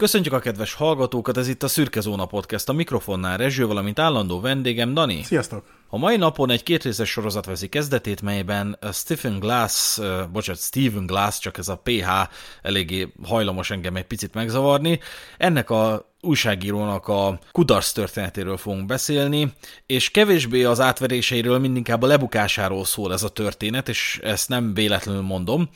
Köszöntjük a kedves hallgatókat, ez itt a Szürke Zóna Podcast, a mikrofonnál Rezső, valamint állandó vendégem Dani. Sziasztok! A mai napon egy kétrészes sorozat veszi kezdetét, melyben Stephen Glass, uh, bocsánat, Stephen Glass, csak ez a PH eléggé hajlamos engem egy picit megzavarni. Ennek a újságírónak a kudarc történetéről fogunk beszélni, és kevésbé az átveréseiről, mindinkább a lebukásáról szól ez a történet, és ezt nem véletlenül mondom.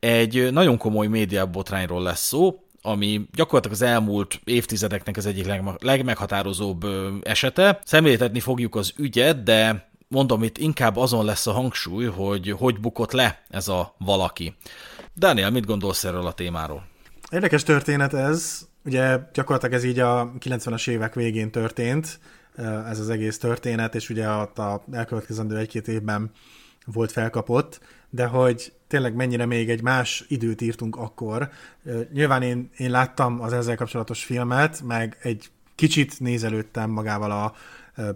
Egy nagyon komoly médiabotrányról lesz szó, ami gyakorlatilag az elmúlt évtizedeknek az egyik legmeghatározóbb esete. Szemléltetni fogjuk az ügyet, de mondom, itt inkább azon lesz a hangsúly, hogy hogy bukott le ez a valaki. Daniel, mit gondolsz erről a témáról? Érdekes történet ez. Ugye gyakorlatilag ez így a 90-es évek végén történt, ez az egész történet, és ugye ott a elkövetkezendő egy-két évben volt felkapott, de hogy tényleg mennyire még egy más időt írtunk akkor. Nyilván én, én láttam az ezzel kapcsolatos filmet, meg egy kicsit nézelődtem magával a,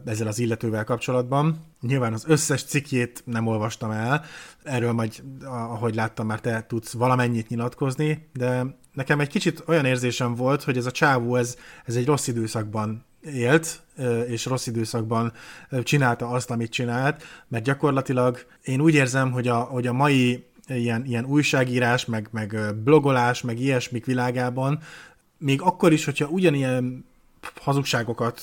ezzel az illetővel kapcsolatban. Nyilván az összes cikkjét nem olvastam el, erről majd, ahogy láttam, már te tudsz valamennyit nyilatkozni, de nekem egy kicsit olyan érzésem volt, hogy ez a csávó, ez, ez egy rossz időszakban élt, és rossz időszakban csinálta azt, amit csinált, mert gyakorlatilag én úgy érzem, hogy a, hogy a mai ilyen, ilyen újságírás, meg, meg blogolás, meg ilyesmik világában, még akkor is, hogyha ugyanilyen hazugságokat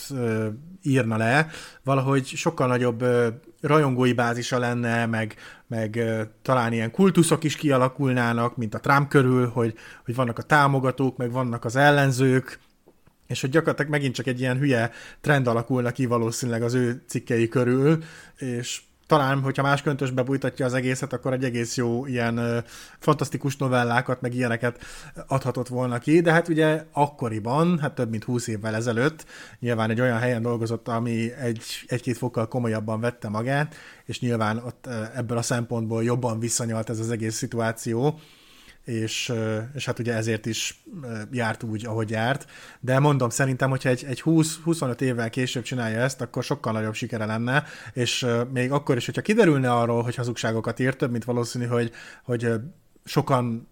írna le, valahogy sokkal nagyobb rajongói bázisa lenne, meg, meg talán ilyen kultuszok is kialakulnának, mint a Trump körül, hogy, hogy vannak a támogatók, meg vannak az ellenzők, és hogy gyakorlatilag megint csak egy ilyen hülye trend alakulna ki valószínűleg az ő cikkei körül, és talán, hogyha más köntösbe bújtatja az egészet, akkor egy egész jó ilyen ö, fantasztikus novellákat, meg ilyeneket adhatott volna ki, de hát ugye akkoriban, hát több mint húsz évvel ezelőtt, nyilván egy olyan helyen dolgozott, ami egy, egy-két fokkal komolyabban vette magát, és nyilván ott ebből a szempontból jobban visszanyalt ez az egész szituáció, és, és hát ugye ezért is járt úgy, ahogy járt. De mondom, szerintem, hogyha egy, egy 20-25 évvel később csinálja ezt, akkor sokkal nagyobb sikere lenne, és még akkor is, hogyha kiderülne arról, hogy hazugságokat írt, több, mint valószínű, hogy, hogy sokan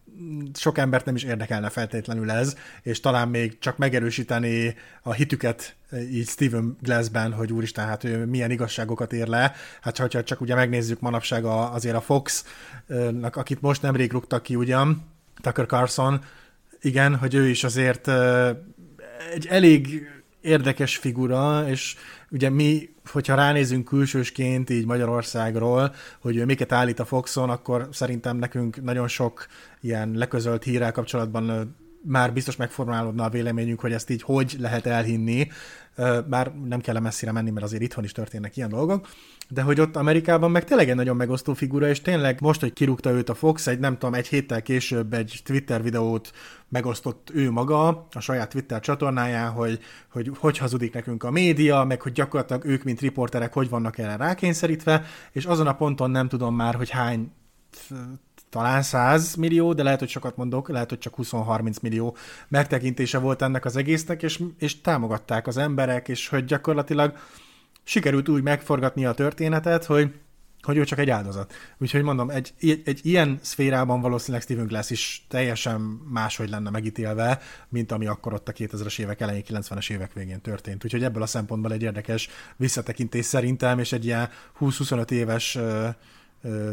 sok embert nem is érdekelne feltétlenül ez, és talán még csak megerősíteni a hitüket így Steven Glassben, hogy úristen, hát ő milyen igazságokat ér le. Hát ha csak ugye megnézzük manapság a, azért a Fox-nak, akit most nemrég rúgtak ki ugyan, Tucker Carlson, igen, hogy ő is azért egy elég érdekes figura, és ugye mi, hogyha ránézünk külsősként így Magyarországról, hogy miket állít a Foxon, akkor szerintem nekünk nagyon sok ilyen leközölt hírrel kapcsolatban már biztos megformálódna a véleményünk, hogy ezt így hogy lehet elhinni, bár nem kell messzire menni, mert azért itthon is történnek ilyen dolgok, de hogy ott Amerikában meg tényleg egy nagyon megosztó figura, és tényleg most, hogy kirúgta őt a Fox, egy nem tudom, egy héttel később egy Twitter videót megosztott ő maga a saját Twitter csatornáján, hogy, hogy hogy hazudik nekünk a média, meg hogy gyakorlatilag ők, mint riporterek, hogy vannak erre rákényszerítve, és azon a ponton nem tudom már, hogy hány talán 100 millió, de lehet, hogy sokat mondok, lehet, hogy csak 20-30 millió megtekintése volt ennek az egésznek, és, és támogatták az emberek, és hogy gyakorlatilag sikerült úgy megforgatni a történetet, hogy hogy ő csak egy áldozat. Úgyhogy mondom, egy, egy, egy ilyen szférában valószínűleg Steven Glass is teljesen máshogy lenne megítélve, mint ami akkor ott a 2000-es évek elején, 90-es évek végén történt. Úgyhogy ebből a szempontból egy érdekes visszatekintés szerintem, és egy ilyen 20-25 éves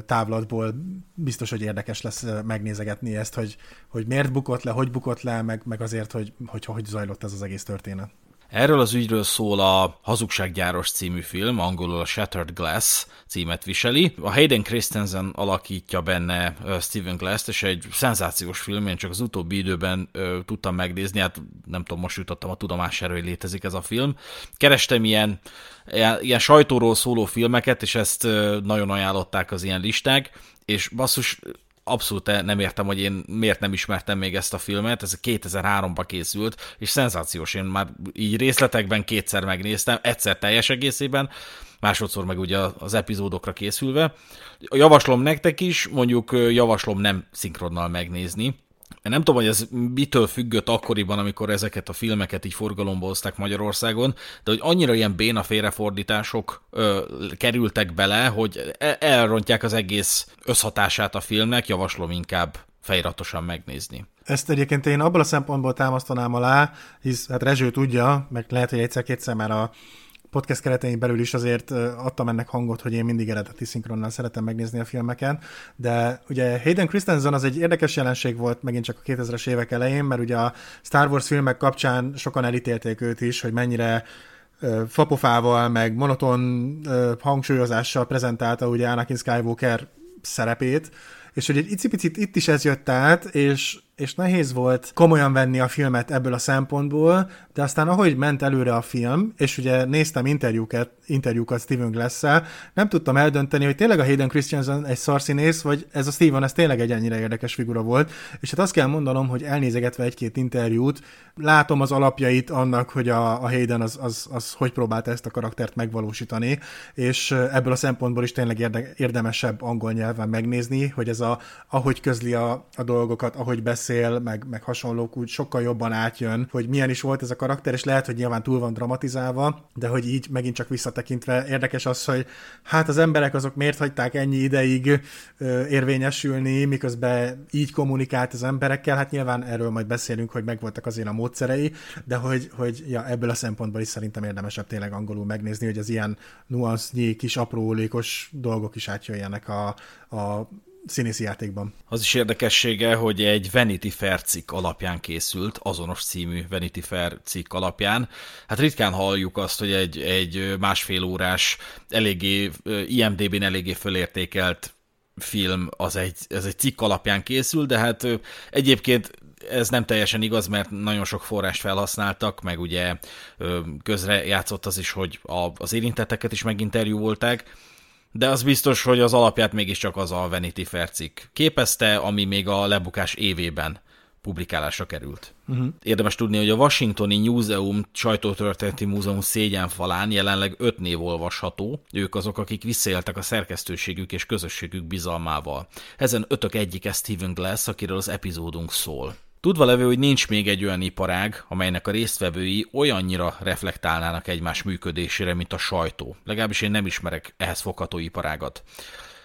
távlatból biztos, hogy érdekes lesz megnézegetni ezt, hogy, hogy miért bukott le, hogy bukott le, meg, meg azért, hogy, hogy hogy zajlott ez az egész történet. Erről az ügyről szól a Hazugsággyáros című film, angolul a Shattered Glass címet viseli. A Hayden Christensen alakítja benne Stephen Glass-t, és egy szenzációs film, én csak az utóbbi időben ö, tudtam megnézni, hát nem tudom, most jutottam a tudomás erő, hogy létezik ez a film. Kerestem ilyen, ilyen, ilyen sajtóról szóló filmeket, és ezt ö, nagyon ajánlották az ilyen listák, és basszus, abszolút nem értem, hogy én miért nem ismertem még ezt a filmet, ez 2003-ban készült, és szenzációs, én már így részletekben kétszer megnéztem, egyszer teljes egészében, másodszor meg ugye az epizódokra készülve. Javaslom nektek is, mondjuk javaslom nem szinkronnal megnézni, nem tudom, hogy ez mitől függött akkoriban, amikor ezeket a filmeket így forgalomba hozták Magyarországon, de hogy annyira ilyen béna félrefordítások ö, kerültek bele, hogy e, elrontják az egész összhatását a filmnek, javaslom inkább fejratosan megnézni. Ezt egyébként én abból a szempontból támasztanám alá, hisz hát Rezső tudja, meg lehet, hogy egyszer-kétszer már a podcast keretein belül is azért adtam ennek hangot, hogy én mindig eredeti szinkronnal szeretem megnézni a filmeken, de ugye Hayden Christensen az egy érdekes jelenség volt megint csak a 2000-es évek elején, mert ugye a Star Wars filmek kapcsán sokan elítélték őt is, hogy mennyire fapofával, meg monoton hangsúlyozással prezentálta ugye Anakin Skywalker szerepét, és hogy egy icipicit itt is ez jött át, és és nehéz volt komolyan venni a filmet ebből a szempontból, de aztán ahogy ment előre a film, és ugye néztem interjúkat, interjúkat Steven glass nem tudtam eldönteni, hogy tényleg a Hayden Christensen egy szarszínész, vagy ez a Steven, ez tényleg egy ennyire érdekes figura volt, és hát azt kell mondanom, hogy elnézegetve egy-két interjút, látom az alapjait annak, hogy a, a Hayden az, az, az hogy próbálta ezt a karaktert megvalósítani, és ebből a szempontból is tényleg érde, érdemesebb angol nyelven megnézni, hogy ez a, ahogy közli a, a dolgokat, ahogy beszél, beszél, meg, meg hasonlók úgy sokkal jobban átjön, hogy milyen is volt ez a karakter, és lehet, hogy nyilván túl van dramatizálva, de hogy így megint csak visszatekintve érdekes az, hogy hát az emberek azok miért hagyták ennyi ideig érvényesülni, miközben így kommunikált az emberekkel, hát nyilván erről majd beszélünk, hogy megvoltak azért a módszerei, de hogy, hogy ja, ebből a szempontból is szerintem érdemesebb tényleg angolul megnézni, hogy az ilyen nuansznyi kis aprólékos dolgok is átjöjjenek a, a színészi játékban. Az is érdekessége, hogy egy Vanity Fair cikk alapján készült, azonos című Vanity Fair cikk alapján. Hát ritkán halljuk azt, hogy egy, egy másfél órás, eléggé, IMDB-n eléggé fölértékelt film, az egy, ez egy cikk alapján készül, de hát egyébként ez nem teljesen igaz, mert nagyon sok forrást felhasználtak, meg ugye közre játszott az is, hogy az érintetteket is meginterjúvolták, de az biztos, hogy az alapját mégiscsak az a Vanity Fair cikk képezte, ami még a lebukás évében publikálásra került. Uh-huh. Érdemes tudni, hogy a Washingtoni Newseum sajtótörténeti múzeum szégyenfalán jelenleg öt név olvasható. Ők azok, akik visszaéltek a szerkesztőségük és közösségük bizalmával. Ezen ötök egyike Stephen Glass, akiről az epizódunk szól. Tudva levő, hogy nincs még egy olyan iparág, amelynek a résztvevői olyannyira reflektálnának egymás működésére, mint a sajtó. Legalábbis én nem ismerek ehhez fogható iparágat.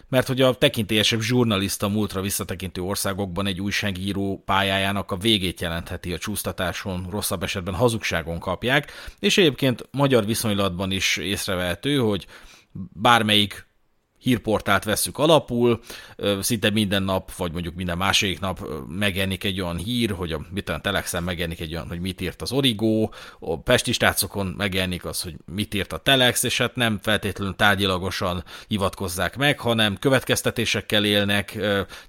Mert hogy a tekintélyesebb zsurnalista múltra visszatekintő országokban egy újságíró pályájának a végét jelentheti a csúsztatáson, rosszabb esetben hazugságon kapják, és egyébként magyar viszonylatban is észrevehető, hogy bármelyik hírportált veszük alapul, szinte minden nap, vagy mondjuk minden másik nap megjelenik egy olyan hír, hogy a, mit a Telexen megjelenik egy olyan, hogy mit írt az Origo, a Pesti stácokon megjelenik az, hogy mit írt a Telex, és hát nem feltétlenül tárgyilagosan hivatkozzák meg, hanem következtetésekkel élnek,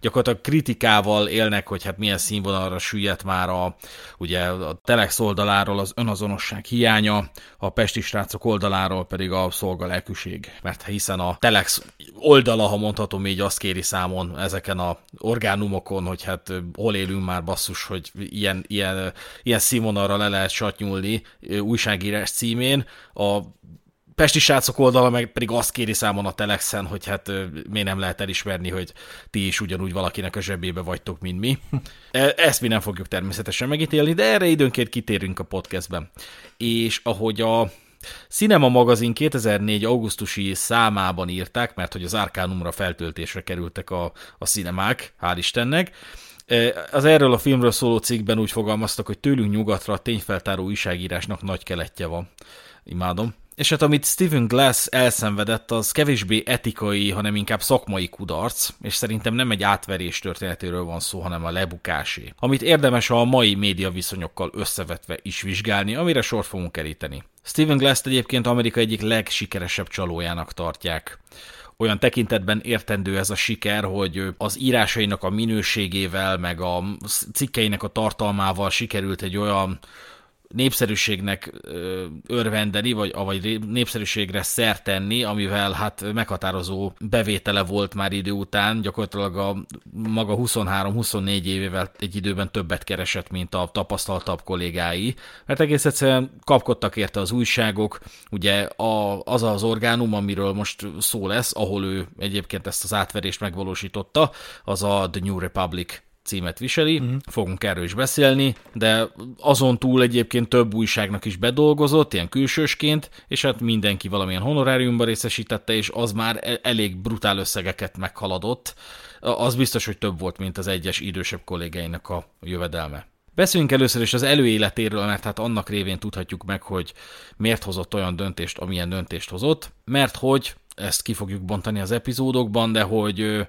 gyakorlatilag kritikával élnek, hogy hát milyen színvonalra süllyedt már a, ugye a Telex oldaláról az önazonosság hiánya, a Pesti srácok oldaláról pedig a szolgalelkűség. Mert hiszen a Telex oldala, ha mondhatom így, azt kéri számon ezeken a orgánumokon, hogy hát hol élünk már basszus, hogy ilyen, ilyen, ilyen színvonalra le lehet satnyulni újságírás címén. A Pesti srácok oldala meg pedig azt kéri számon a Telexen, hogy hát miért nem lehet elismerni, hogy ti is ugyanúgy valakinek a zsebébe vagytok, mint mi. E, ezt mi nem fogjuk természetesen megítélni, de erre időnként kitérünk a podcastben. És ahogy a Cinema magazin 2004. augusztusi számában írták, mert hogy az Arcanumra feltöltésre kerültek a, a cinemák, hál' Istennek, e, az erről a filmről szóló cikkben úgy fogalmaztak, hogy tőlünk nyugatra a tényfeltáró újságírásnak nagy keletje van. Imádom. És hát amit Stephen Glass elszenvedett, az kevésbé etikai, hanem inkább szakmai kudarc, és szerintem nem egy átverés történetéről van szó, hanem a lebukásé. Amit érdemes a mai média viszonyokkal összevetve is vizsgálni, amire sor fogunk keríteni. Stephen glass egyébként Amerika egyik legsikeresebb csalójának tartják olyan tekintetben értendő ez a siker, hogy az írásainak a minőségével, meg a cikkeinek a tartalmával sikerült egy olyan népszerűségnek örvendeni, vagy, vagy népszerűségre szert amivel hát meghatározó bevétele volt már idő után, gyakorlatilag a maga 23-24 évével egy időben többet keresett, mint a tapasztaltabb kollégái, mert egész egyszerűen kapkodtak érte az újságok, ugye a, az az orgánum, amiről most szó lesz, ahol ő egyébként ezt az átverést megvalósította, az a The New Republic címet viseli, uh-huh. fogunk erről is beszélni, de azon túl egyébként több újságnak is bedolgozott, ilyen külsősként, és hát mindenki valamilyen honoráriumban részesítette, és az már e- elég brutál összegeket meghaladott. az biztos, hogy több volt, mint az egyes idősebb kollégáinak a jövedelme. Beszéljünk először is az előéletéről, mert hát annak révén tudhatjuk meg, hogy miért hozott olyan döntést, amilyen döntést hozott, mert hogy, ezt ki fogjuk bontani az epizódokban, de hogy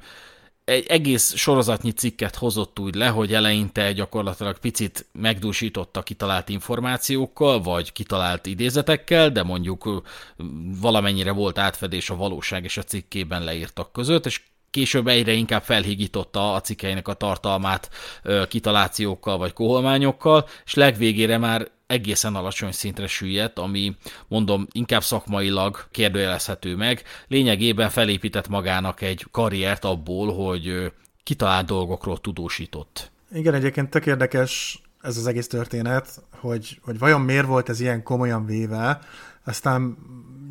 egy egész sorozatnyi cikket hozott úgy le, hogy eleinte gyakorlatilag picit megdúsította kitalált információkkal, vagy kitalált idézetekkel, de mondjuk valamennyire volt átfedés a valóság és a cikkében leírtak között, és később egyre inkább felhígította a cikkeinek a tartalmát kitalációkkal vagy koholmányokkal, és legvégére már egészen alacsony szintre süllyedt, ami mondom inkább szakmailag kérdőjelezhető meg. Lényegében felépített magának egy karriert abból, hogy kitalált dolgokról tudósított. Igen, egyébként tök érdekes ez az egész történet, hogy, hogy vajon miért volt ez ilyen komolyan véve, aztán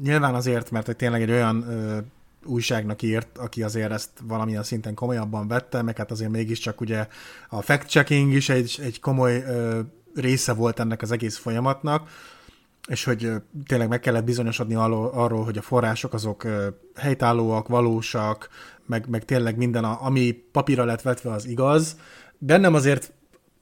nyilván azért, mert hogy tényleg egy olyan ö, újságnak írt, aki azért ezt valamilyen szinten komolyabban vette, meg hát azért mégiscsak ugye a fact-checking is egy, egy komoly ö, része volt ennek az egész folyamatnak, és hogy tényleg meg kellett bizonyosodni arról, hogy a források azok helytállóak, valósak, meg, meg tényleg minden, a, ami papírra lett vetve, az igaz. Bennem azért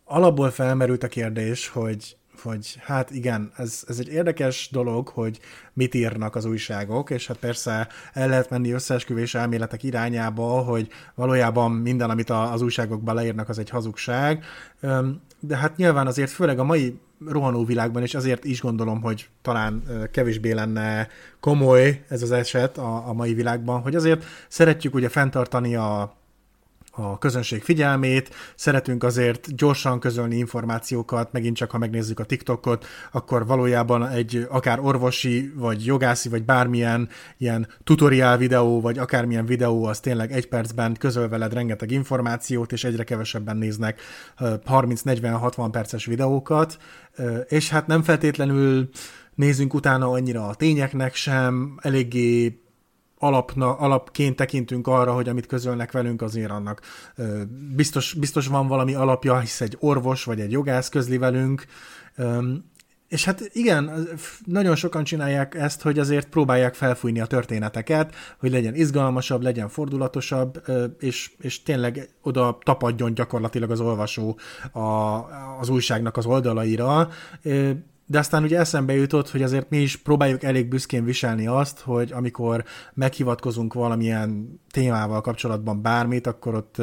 alapból felmerült a kérdés, hogy, hogy hát igen, ez, ez egy érdekes dolog, hogy mit írnak az újságok, és hát persze el lehet menni összeesküvés elméletek irányába, hogy valójában minden, amit az újságokban leírnak, az egy hazugság, de hát nyilván azért főleg a mai rohanó világban, és azért is gondolom, hogy talán kevésbé lenne komoly ez az eset a, a mai világban, hogy azért szeretjük ugye fenntartani a, a közönség figyelmét, szeretünk azért gyorsan közölni információkat, megint csak ha megnézzük a TikTokot, akkor valójában egy akár orvosi, vagy jogászi, vagy bármilyen ilyen tutoriál videó, vagy akármilyen videó, az tényleg egy percben közöl veled rengeteg információt, és egyre kevesebben néznek 30-40-60 perces videókat, és hát nem feltétlenül nézzünk utána annyira a tényeknek sem, eléggé alapna, alapként tekintünk arra, hogy amit közölnek velünk, azért annak biztos, biztos van valami alapja, hisz egy orvos vagy egy jogász közli velünk, és hát igen, nagyon sokan csinálják ezt, hogy azért próbálják felfújni a történeteket, hogy legyen izgalmasabb, legyen fordulatosabb, és, és tényleg oda tapadjon gyakorlatilag az olvasó a, az újságnak az oldalaira de aztán ugye eszembe jutott, hogy azért mi is próbáljuk elég büszkén viselni azt, hogy amikor meghivatkozunk valamilyen témával kapcsolatban bármit, akkor ott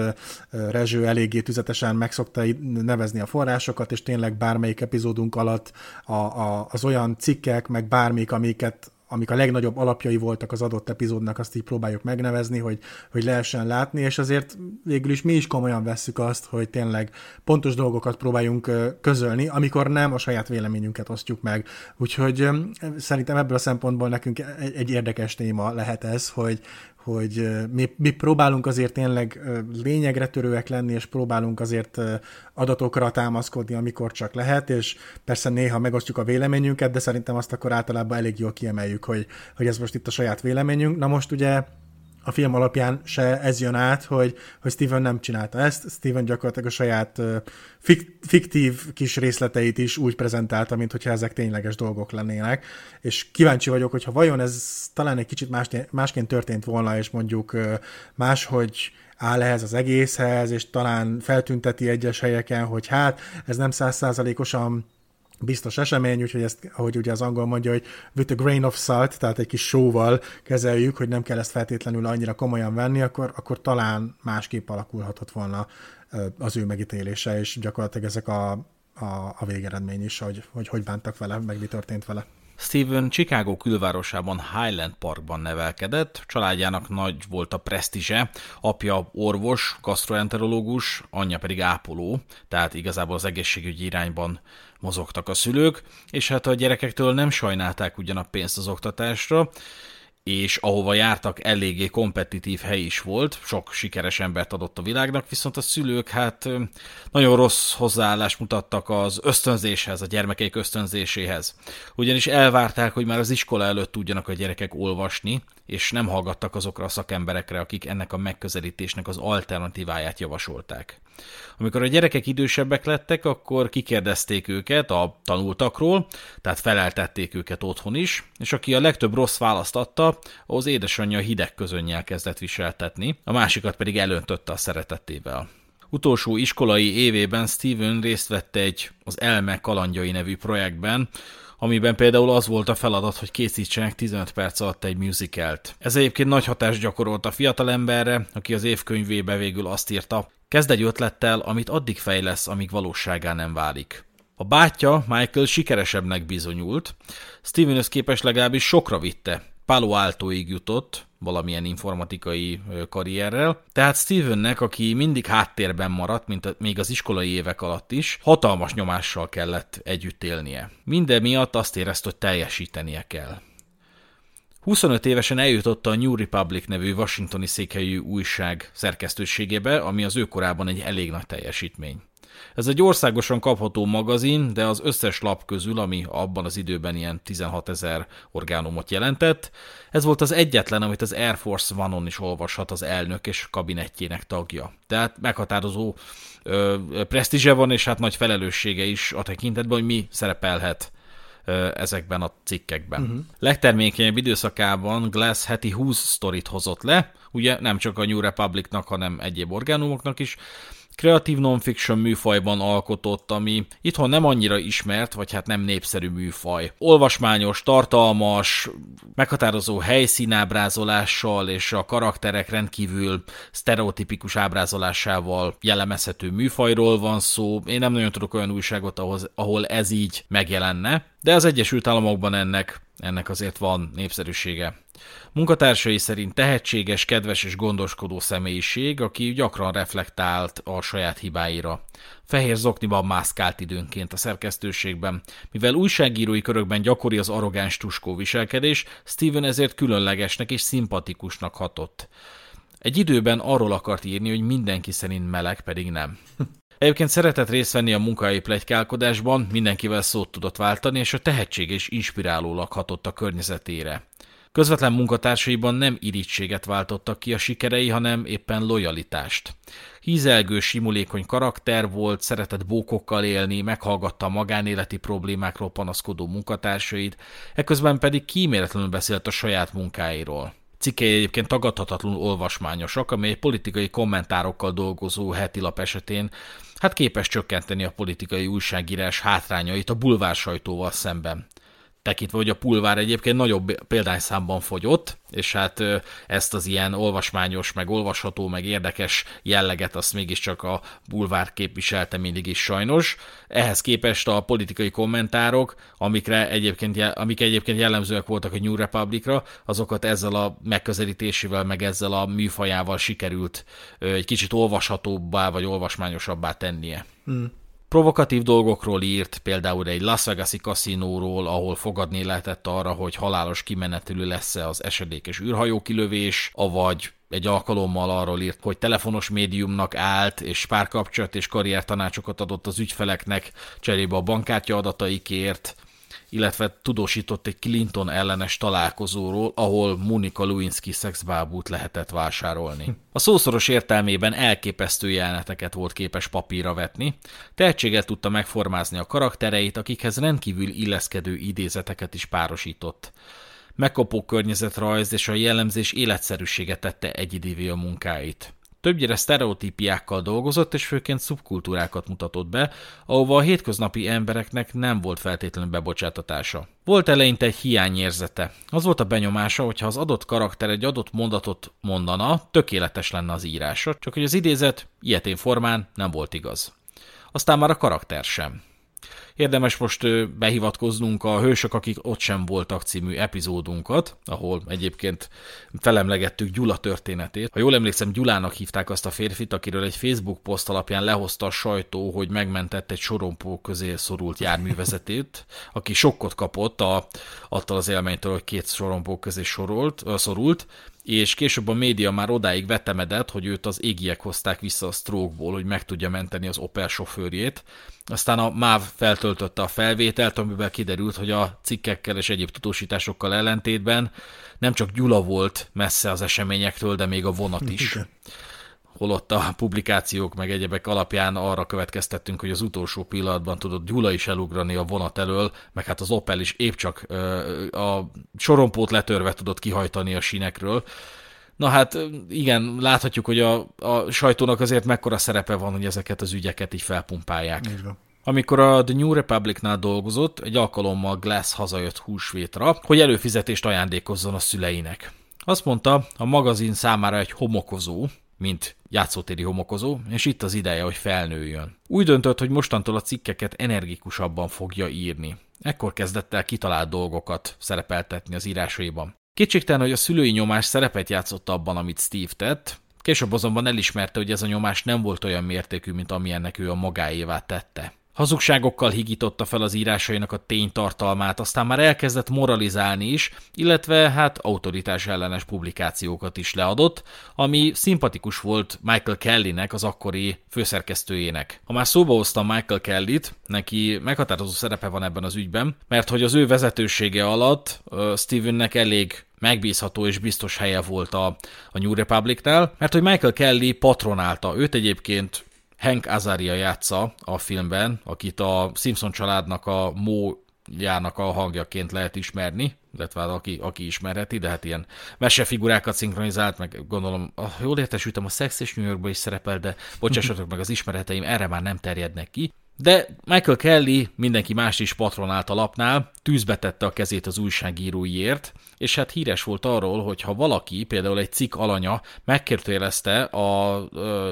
Rezső eléggé tüzetesen megszokta nevezni a forrásokat, és tényleg bármelyik epizódunk alatt a, a, az olyan cikkek, meg bármik, amiket amik a legnagyobb alapjai voltak az adott epizódnak, azt így próbáljuk megnevezni, hogy, hogy lehessen látni, és azért végül is mi is komolyan vesszük azt, hogy tényleg pontos dolgokat próbáljunk közölni, amikor nem a saját véleményünket osztjuk meg. Úgyhogy szerintem ebből a szempontból nekünk egy, egy érdekes téma lehet ez, hogy, hogy mi, mi próbálunk azért tényleg lényegre törőek lenni, és próbálunk azért adatokra támaszkodni, amikor csak lehet, és persze néha megosztjuk a véleményünket, de szerintem azt akkor általában elég jól kiemeljük, hogy, hogy ez most itt a saját véleményünk. Na most ugye a film alapján se ez jön át, hogy, hogy Steven nem csinálta ezt, Steven gyakorlatilag a saját fik, fiktív kis részleteit is úgy prezentálta, mint hogyha ezek tényleges dolgok lennének, és kíváncsi vagyok, hogyha vajon ez talán egy kicsit más, másként történt volna, és mondjuk máshogy áll ehhez az egészhez, és talán feltünteti egyes helyeken, hogy hát ez nem százszázalékosan biztos esemény, úgyhogy ezt, ahogy ugye az angol mondja, hogy with a grain of salt, tehát egy kis sóval kezeljük, hogy nem kell ezt feltétlenül annyira komolyan venni, akkor, akkor talán másképp alakulhatott volna az ő megítélése, és gyakorlatilag ezek a, a, a végeredmény is, hogy, hogy hogy bántak vele, meg mi történt vele. Steven Chicago külvárosában Highland Parkban nevelkedett, családjának nagy volt a presztízse, apja orvos, gastroenterológus, anyja pedig ápoló, tehát igazából az egészségügyi irányban mozogtak a szülők, és hát a gyerekektől nem sajnálták ugyan a pénzt az oktatásra, és ahova jártak eléggé kompetitív hely is volt, sok sikeres embert adott a világnak, viszont a szülők hát nagyon rossz hozzáállást mutattak az ösztönzéshez, a gyermekeik ösztönzéséhez. Ugyanis elvárták, hogy már az iskola előtt tudjanak a gyerekek olvasni, és nem hallgattak azokra a szakemberekre, akik ennek a megközelítésnek az alternatíváját javasolták. Amikor a gyerekek idősebbek lettek, akkor kikérdezték őket a tanultakról, tehát feleltették őket otthon is, és aki a legtöbb rossz választ adta, ahhoz édesanyja hideg közönnyel kezdett viseltetni, a másikat pedig elöntötte a szeretetével. Utolsó iskolai évében Steven részt vett egy az Elme kalandjai nevű projektben, amiben például az volt a feladat, hogy készítsenek 15 perc alatt egy musicalt. Ez egyébként nagy hatást gyakorolt a fiatalemberre, aki az évkönyvébe végül azt írta, kezd egy ötlettel, amit addig fejlesz, amíg valóságá nem válik. A bátyja, Michael sikeresebbnek bizonyult, Stevenhöz képes legalábbis sokra vitte. Palo Altoig jutott, valamilyen informatikai karrierrel. Tehát Stevennek, aki mindig háttérben maradt, mint a, még az iskolai évek alatt is, hatalmas nyomással kellett együtt élnie. Minden miatt azt érezte, hogy teljesítenie kell. 25 évesen eljutott a New Republic nevű washingtoni székhelyű újság szerkesztőségébe, ami az ő korában egy elég nagy teljesítmény. Ez egy országosan kapható magazin, de az összes lap közül, ami abban az időben ilyen 16 ezer orgánumot jelentett, ez volt az egyetlen, amit az Air Force One-on is olvashat az elnök és kabinettjének tagja. Tehát meghatározó ö, presztízse van, és hát nagy felelőssége is a tekintetben, hogy mi szerepelhet ezekben a cikkekben. Uh-huh. Legtermékenyebb időszakában Glass heti 20 sztorit hozott le, ugye nem csak a New Republicnak, hanem egyéb orgánumoknak is, kreatív non-fiction műfajban alkotott, ami itthon nem annyira ismert, vagy hát nem népszerű műfaj. Olvasmányos, tartalmas, meghatározó helyszínábrázolással és a karakterek rendkívül sztereotipikus ábrázolásával jellemezhető műfajról van szó. Én nem nagyon tudok olyan újságot, ahol ez így megjelenne, de az Egyesült Államokban ennek, ennek azért van népszerűsége. Munkatársai szerint tehetséges, kedves és gondoskodó személyiség, aki gyakran reflektált a saját hibáira. Fehér zokniban mászkált időnként a szerkesztőségben. Mivel újságírói körökben gyakori az arrogáns tuskó viselkedés, Steven ezért különlegesnek és szimpatikusnak hatott. Egy időben arról akart írni, hogy mindenki szerint meleg, pedig nem. Egyébként szeretett részt venni a munkai plegykálkodásban, mindenkivel szót tudott váltani, és a tehetség és inspirálólag hatott a környezetére. Közvetlen munkatársaiban nem irítséget váltottak ki a sikerei, hanem éppen lojalitást. Hízelgő, simulékony karakter volt, szeretett bókokkal élni, meghallgatta magánéleti problémákról panaszkodó munkatársait, eközben pedig kíméletlenül beszélt a saját munkáiról. Cikkei egyébként tagadhatatlanul olvasmányosak, amely politikai kommentárokkal dolgozó heti lap esetén hát képes csökkenteni a politikai újságírás hátrányait a bulvár sajtóval szemben tekintve, hogy a pulvár egyébként nagyobb példányszámban fogyott, és hát ezt az ilyen olvasmányos, meg olvasható, meg érdekes jelleget azt mégiscsak a bulvár képviselte mindig is sajnos. Ehhez képest a politikai kommentárok, amikre egyébként, amik egyébként jellemzőek voltak a New Republicra, azokat ezzel a megközelítésével, meg ezzel a műfajával sikerült egy kicsit olvashatóbbá, vagy olvasmányosabbá tennie. Hmm. Provokatív dolgokról írt, például egy Las Vegas-i kaszinóról, ahol fogadni lehetett arra, hogy halálos kimenetülő lesz-e az esedékes űrhajó kilövés, avagy egy alkalommal arról írt, hogy telefonos médiumnak állt, és párkapcsolat és karriertanácsokat adott az ügyfeleknek cserébe a bankkártya adataikért, illetve tudósított egy Clinton ellenes találkozóról, ahol Monika Lewinsky szexbábút lehetett vásárolni. A szószoros értelmében elképesztő jeleneteket volt képes papírra vetni, tehetséggel tudta megformázni a karaktereit, akikhez rendkívül illeszkedő idézeteket is párosított. Megkopó környezetrajz és a jellemzés életszerűsége tette egyidévé a munkáit. Többnyire sztereotípiákkal dolgozott, és főként szubkultúrákat mutatott be, ahova a hétköznapi embereknek nem volt feltétlenül bebocsátatása. Volt eleinte egy hiányérzete. Az volt a benyomása, hogy ha az adott karakter egy adott mondatot mondana, tökéletes lenne az írása, csak hogy az idézet ilyetén formán nem volt igaz. Aztán már a karakter sem. Érdemes most behivatkoznunk a Hősök, akik ott sem voltak című epizódunkat, ahol egyébként felemlegettük Gyula történetét. Ha jól emlékszem, Gyulának hívták azt a férfit, akiről egy Facebook poszt alapján lehozta a sajtó, hogy megmentett egy sorompó közé szorult járművezetét, aki sokkot kapott a, attól az élménytől, hogy két sorompó közé sorolt, szorult, és később a média már odáig vetemedett, hogy őt az égiek hozták vissza a strokeból, hogy meg tudja menteni az Opel sofőrjét. Aztán a MÁV feltöltötte a felvételt, amiben kiderült, hogy a cikkekkel és egyéb tudósításokkal ellentétben nem csak Gyula volt messze az eseményektől, de még a vonat is. Holott a publikációk meg egyebek alapján arra következtettünk, hogy az utolsó pillanatban tudott Gyula is elugrani a vonat elől, meg hát az Opel is épp csak a sorompót letörve tudott kihajtani a sinekről. Na hát igen, láthatjuk, hogy a, a sajtónak azért mekkora szerepe van, hogy ezeket az ügyeket így felpumpálják. Így van. Amikor a The New Republicnál dolgozott, egy alkalommal Glass hazajött húsvétra, hogy előfizetést ajándékozzon a szüleinek. Azt mondta, a magazin számára egy homokozó, mint játszótéri homokozó, és itt az ideje, hogy felnőjön. Úgy döntött, hogy mostantól a cikkeket energikusabban fogja írni. Ekkor kezdett el kitalált dolgokat szerepeltetni az írásaiban. Kétségtelen, hogy a szülői nyomás szerepet játszott abban, amit Steve tett, később azonban elismerte, hogy ez a nyomás nem volt olyan mértékű, mint amilyennek ő a magáévá tette. Hazugságokkal higította fel az írásainak a ténytartalmát, aztán már elkezdett moralizálni is, illetve hát autoritás ellenes publikációkat is leadott, ami szimpatikus volt Michael Kellynek, az akkori főszerkesztőjének. Ha már szóba hoztam Michael Kellyt, neki meghatározó szerepe van ebben az ügyben, mert hogy az ő vezetősége alatt uh, Stevennek elég megbízható és biztos helye volt a, a New Republicnál, mert hogy Michael Kelly patronálta. Őt egyébként Hank Azaria játsza a filmben, akit a Simpson családnak a Mo jának a hangjaként lehet ismerni, illetve hát aki, aki ismerheti, de hát ilyen mesefigurákat szinkronizált, meg gondolom, ah, jól értesültem, a Sex és New Yorkban is szerepel, de bocsássatok meg, az ismereteim erre már nem terjednek ki. De Michael Kelly mindenki más is patronált a lapnál, tűzbe tette a kezét az újságíróiért, és hát híres volt arról, hogy ha valaki, például egy cikk alanya megkérdezte a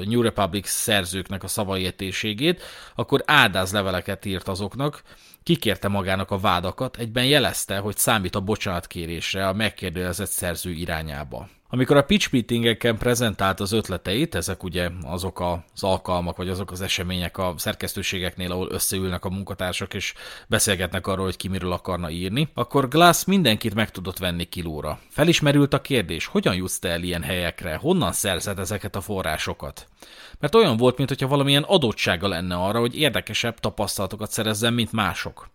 New Republic szerzőknek a szavaietésségét, akkor áldáz leveleket írt azoknak, kikérte magának a vádakat, egyben jelezte, hogy számít a bocsánatkérésre a megkérdezett szerző irányába. Amikor a pitch meetingeken prezentált az ötleteit, ezek ugye azok az alkalmak, vagy azok az események a szerkesztőségeknél, ahol összeülnek a munkatársak, és beszélgetnek arról, hogy ki miről akarna írni, akkor Glass mindenkit meg tudott venni kilóra. Felismerült a kérdés, hogyan jutsz te el ilyen helyekre, honnan szerzed ezeket a forrásokat? Mert olyan volt, mintha valamilyen adottsága lenne arra, hogy érdekesebb tapasztalatokat szerezzen, mint mások.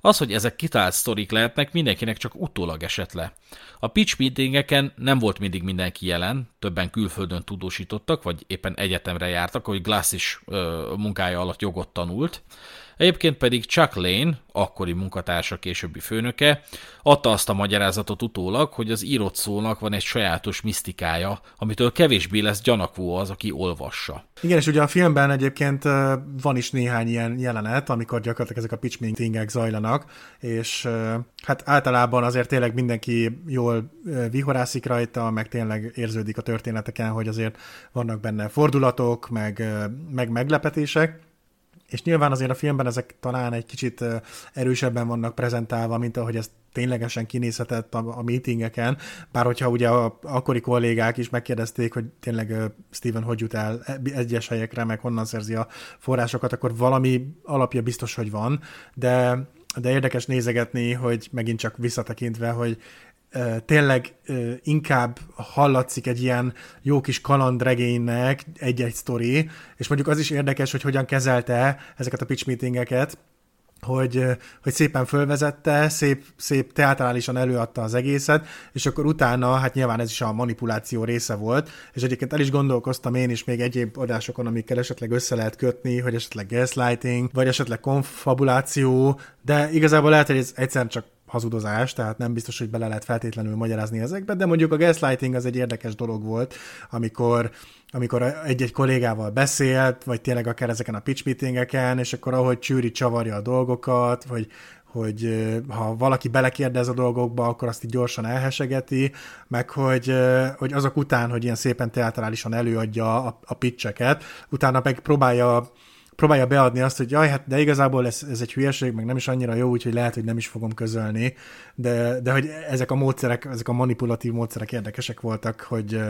Az, hogy ezek kitalált sztorik lehetnek, mindenkinek csak utólag esett le. A pitch meetingeken nem volt mindig mindenki jelen, többen külföldön tudósítottak, vagy éppen egyetemre jártak, hogy Glass is ö, munkája alatt jogot tanult, Egyébként pedig Chuck Lane, akkori munkatársa későbbi főnöke, adta azt a magyarázatot utólag, hogy az írott szónak van egy sajátos misztikája, amitől kevésbé lesz gyanakvó az, aki olvassa. Igen, és ugye a filmben egyébként van is néhány ilyen jelenet, amikor gyakorlatilag ezek a pitch meetingek zajlanak, és hát általában azért tényleg mindenki jól vihorászik rajta, meg tényleg érződik a történeteken, hogy azért vannak benne fordulatok, meg, meg meglepetések, és nyilván azért a filmben ezek talán egy kicsit erősebben vannak prezentálva, mint ahogy ez ténylegesen kinézhetett a, a meetingeken, bár hogyha ugye a akkori kollégák is megkérdezték, hogy tényleg Steven hogy jut el egyes helyekre, meg honnan szerzi a forrásokat, akkor valami alapja biztos, hogy van, de de érdekes nézegetni, hogy megint csak visszatekintve, hogy tényleg inkább hallatszik egy ilyen jó kis kalandregénynek egy-egy sztori, és mondjuk az is érdekes, hogy hogyan kezelte ezeket a pitch meetingeket, hogy, hogy szépen fölvezette, szép, szép teatrálisan előadta az egészet, és akkor utána, hát nyilván ez is a manipuláció része volt, és egyébként el is gondolkoztam én is még egyéb adásokon, amikkel esetleg össze lehet kötni, hogy esetleg gaslighting, vagy esetleg konfabuláció, de igazából lehet, hogy ez egyszerűen csak hazudozás, tehát nem biztos, hogy bele lehet feltétlenül magyarázni ezekbe, de mondjuk a gaslighting az egy érdekes dolog volt, amikor amikor egy-egy kollégával beszélt, vagy tényleg akár ezeken a pitch meetingeken, és akkor ahogy csűri csavarja a dolgokat, vagy hogy ha valaki belekérdez a dolgokba, akkor azt így gyorsan elhesegeti, meg hogy, hogy azok után, hogy ilyen szépen teatrálisan előadja a, a pitcheket, utána meg próbálja próbálja beadni azt, hogy jaj, hát de igazából ez, ez egy hülyeség, meg nem is annyira jó, úgyhogy lehet, hogy nem is fogom közölni, de, de hogy ezek a módszerek, ezek a manipulatív módszerek érdekesek voltak, hogy,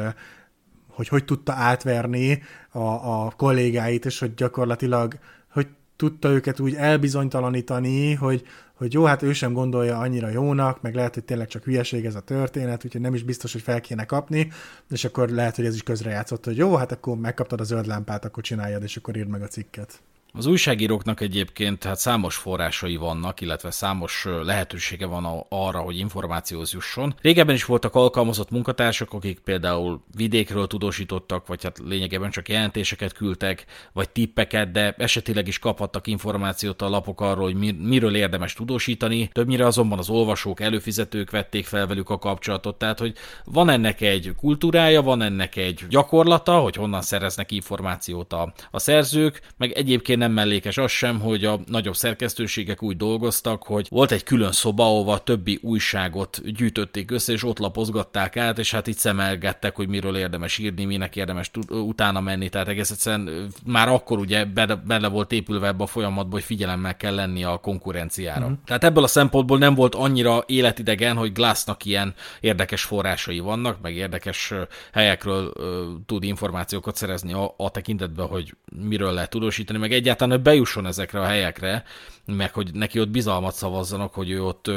hogy hogy tudta átverni a, a kollégáit, és hogy gyakorlatilag, hogy tudta őket úgy elbizonytalanítani, hogy, hogy jó, hát ő sem gondolja annyira jónak, meg lehet, hogy tényleg csak hülyeség ez a történet, úgyhogy nem is biztos, hogy fel kéne kapni, és akkor lehet, hogy ez is közrejátszott, hogy jó, hát akkor megkaptad a zöld lámpát, akkor csináljad, és akkor írd meg a cikket. Az újságíróknak egyébként hát számos forrásai vannak, illetve számos lehetősége van arra, hogy információhoz jusson. Régebben is voltak alkalmazott munkatársak, akik például vidékről tudósítottak, vagy hát lényegében csak jelentéseket küldtek, vagy tippeket, de esetileg is kaphattak információt a lapok arról, hogy miről érdemes tudósítani. Többnyire azonban az olvasók, előfizetők vették fel velük a kapcsolatot, tehát hogy van ennek egy kultúrája, van ennek egy gyakorlata, hogy honnan szereznek információt a, a szerzők, meg egyébként nem mellékes az sem, hogy a nagyobb szerkesztőségek úgy dolgoztak, hogy volt egy külön szoba, ahova többi újságot gyűjtötték össze, és ott lapozgatták át, és hát itt szemelgettek, hogy miről érdemes írni, minek érdemes utána menni, tehát egész egyszerűen már akkor ugye bele volt épülve ebbe a folyamatba, hogy figyelemmel kell lenni a konkurenciára. Uh-huh. Tehát ebből a szempontból nem volt annyira életidegen, hogy Glassnak ilyen érdekes forrásai vannak, meg érdekes helyekről tud információkat szerezni a, a tekintetben, hogy miről lehet tudósítani, meg egyáltalán, hogy bejusson ezekre a helyekre, meg hogy neki ott bizalmat szavazzanak, hogy ő ott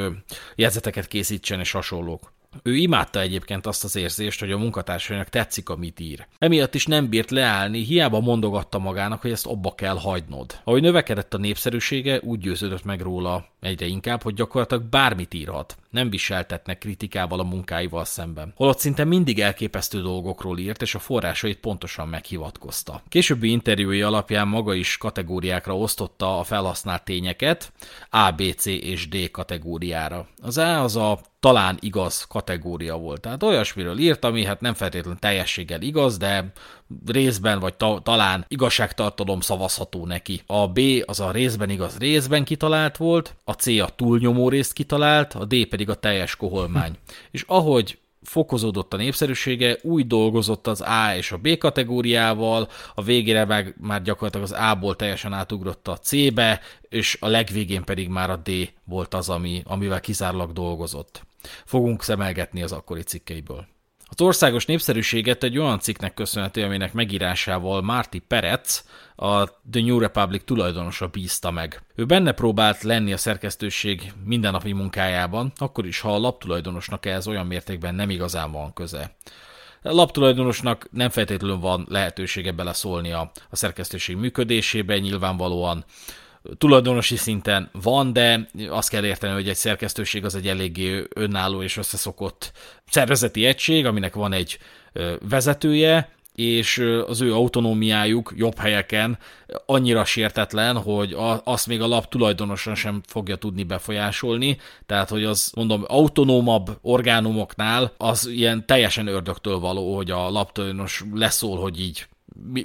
jegyzeteket készítsen és hasonlók. Ő imádta egyébként azt az érzést, hogy a munkatársainak tetszik, amit ír. Emiatt is nem bírt leállni, hiába mondogatta magának, hogy ezt abba kell hagynod. Ahogy növekedett a népszerűsége, úgy győződött meg róla egyre inkább, hogy gyakorlatilag bármit írhat. Nem viseltetnek kritikával a munkáival szemben. Holott szinte mindig elképesztő dolgokról írt, és a forrásait pontosan meghivatkozta. Későbbi interjúi alapján maga is kategóriákra osztotta a felhasznált tényeket, A, B, C és D kategóriára. Az A az a talán igaz kategória volt. Tehát olyasmiről írt, ami hát nem feltétlenül teljességgel igaz, de részben vagy ta- talán igazságtartalom szavazható neki. A B az a részben igaz részben kitalált volt, a C a túlnyomó részt kitalált, a D pedig a teljes koholmány. És ahogy fokozódott a népszerűsége, úgy dolgozott az A és a B kategóriával, a végére meg már gyakorlatilag az A-ból teljesen átugrott a C-be, és a legvégén pedig már a D volt az, ami, amivel kizárólag dolgozott. Fogunk szemelgetni az akkori cikkeiből. Az országos népszerűséget egy olyan cikknek köszönhető, aminek megírásával Marty Perec, a The New Republic tulajdonosa bízta meg. Ő benne próbált lenni a szerkesztőség mindennapi munkájában, akkor is, ha a laptulajdonosnak ez olyan mértékben nem igazán van köze. A laptulajdonosnak nem feltétlenül van lehetősége beleszólni a, a szerkesztőség működésébe, nyilvánvalóan tulajdonosi szinten van, de azt kell érteni, hogy egy szerkesztőség az egy eléggé önálló és összeszokott szervezeti egység, aminek van egy vezetője, és az ő autonómiájuk jobb helyeken annyira sértetlen, hogy azt még a lap tulajdonosan sem fogja tudni befolyásolni, tehát hogy az mondom autonómabb orgánumoknál az ilyen teljesen ördögtől való, hogy a lap tulajdonos leszól, hogy így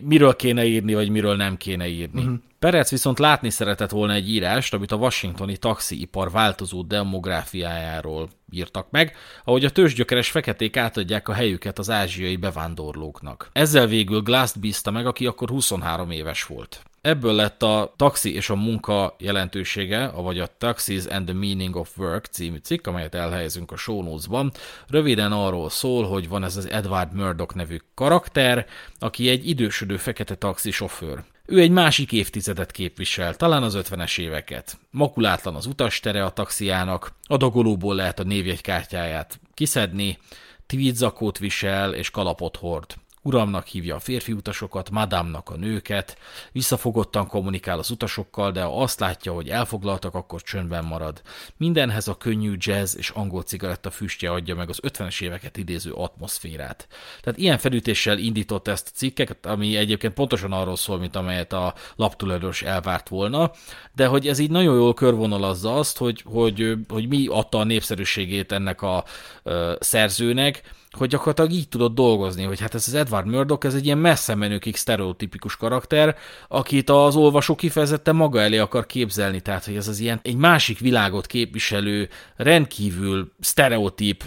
miről kéne írni, vagy miről nem kéne írni. Uh-huh. Perec viszont látni szeretett volna egy írást, amit a washingtoni taxiipar változó demográfiájáról írtak meg, ahogy a tőzsgyökeres feketék átadják a helyüket az ázsiai bevándorlóknak. Ezzel végül Glass bízta meg, aki akkor 23 éves volt. Ebből lett a Taxi és a munka jelentősége, vagy a Taxis and the Meaning of Work című cikk, amelyet elhelyezünk a show notes-ban. Röviden arról szól, hogy van ez az Edward Murdoch nevű karakter, aki egy idősödő fekete taxi sofőr. Ő egy másik évtizedet képvisel, talán az 50-es éveket. Makulátlan az utastere a taxiának, a dogolóból lehet a névjegykártyáját kiszedni, tweedzakót visel és kalapot hord. Uramnak hívja a férfi utasokat, madámnak a nőket, visszafogottan kommunikál az utasokkal, de ha azt látja, hogy elfoglaltak, akkor csöndben marad. Mindenhez a könnyű jazz és angol cigaretta füstje adja meg az 50-es éveket idéző atmoszférát. Tehát ilyen felütéssel indított ezt a cikket, ami egyébként pontosan arról szól, mint amelyet a laptulajdonos elvárt volna, de hogy ez így nagyon jól körvonalazza azt, hogy, hogy, hogy mi adta a népszerűségét ennek a uh, szerzőnek, hogy gyakorlatilag így tudott dolgozni, hogy hát ez az Edward Murdoch, ez egy ilyen messze menőkig sztereotipikus karakter, akit az olvasó kifejezetten maga elé akar képzelni, tehát hogy ez az ilyen egy másik világot képviselő, rendkívül sztereotíp,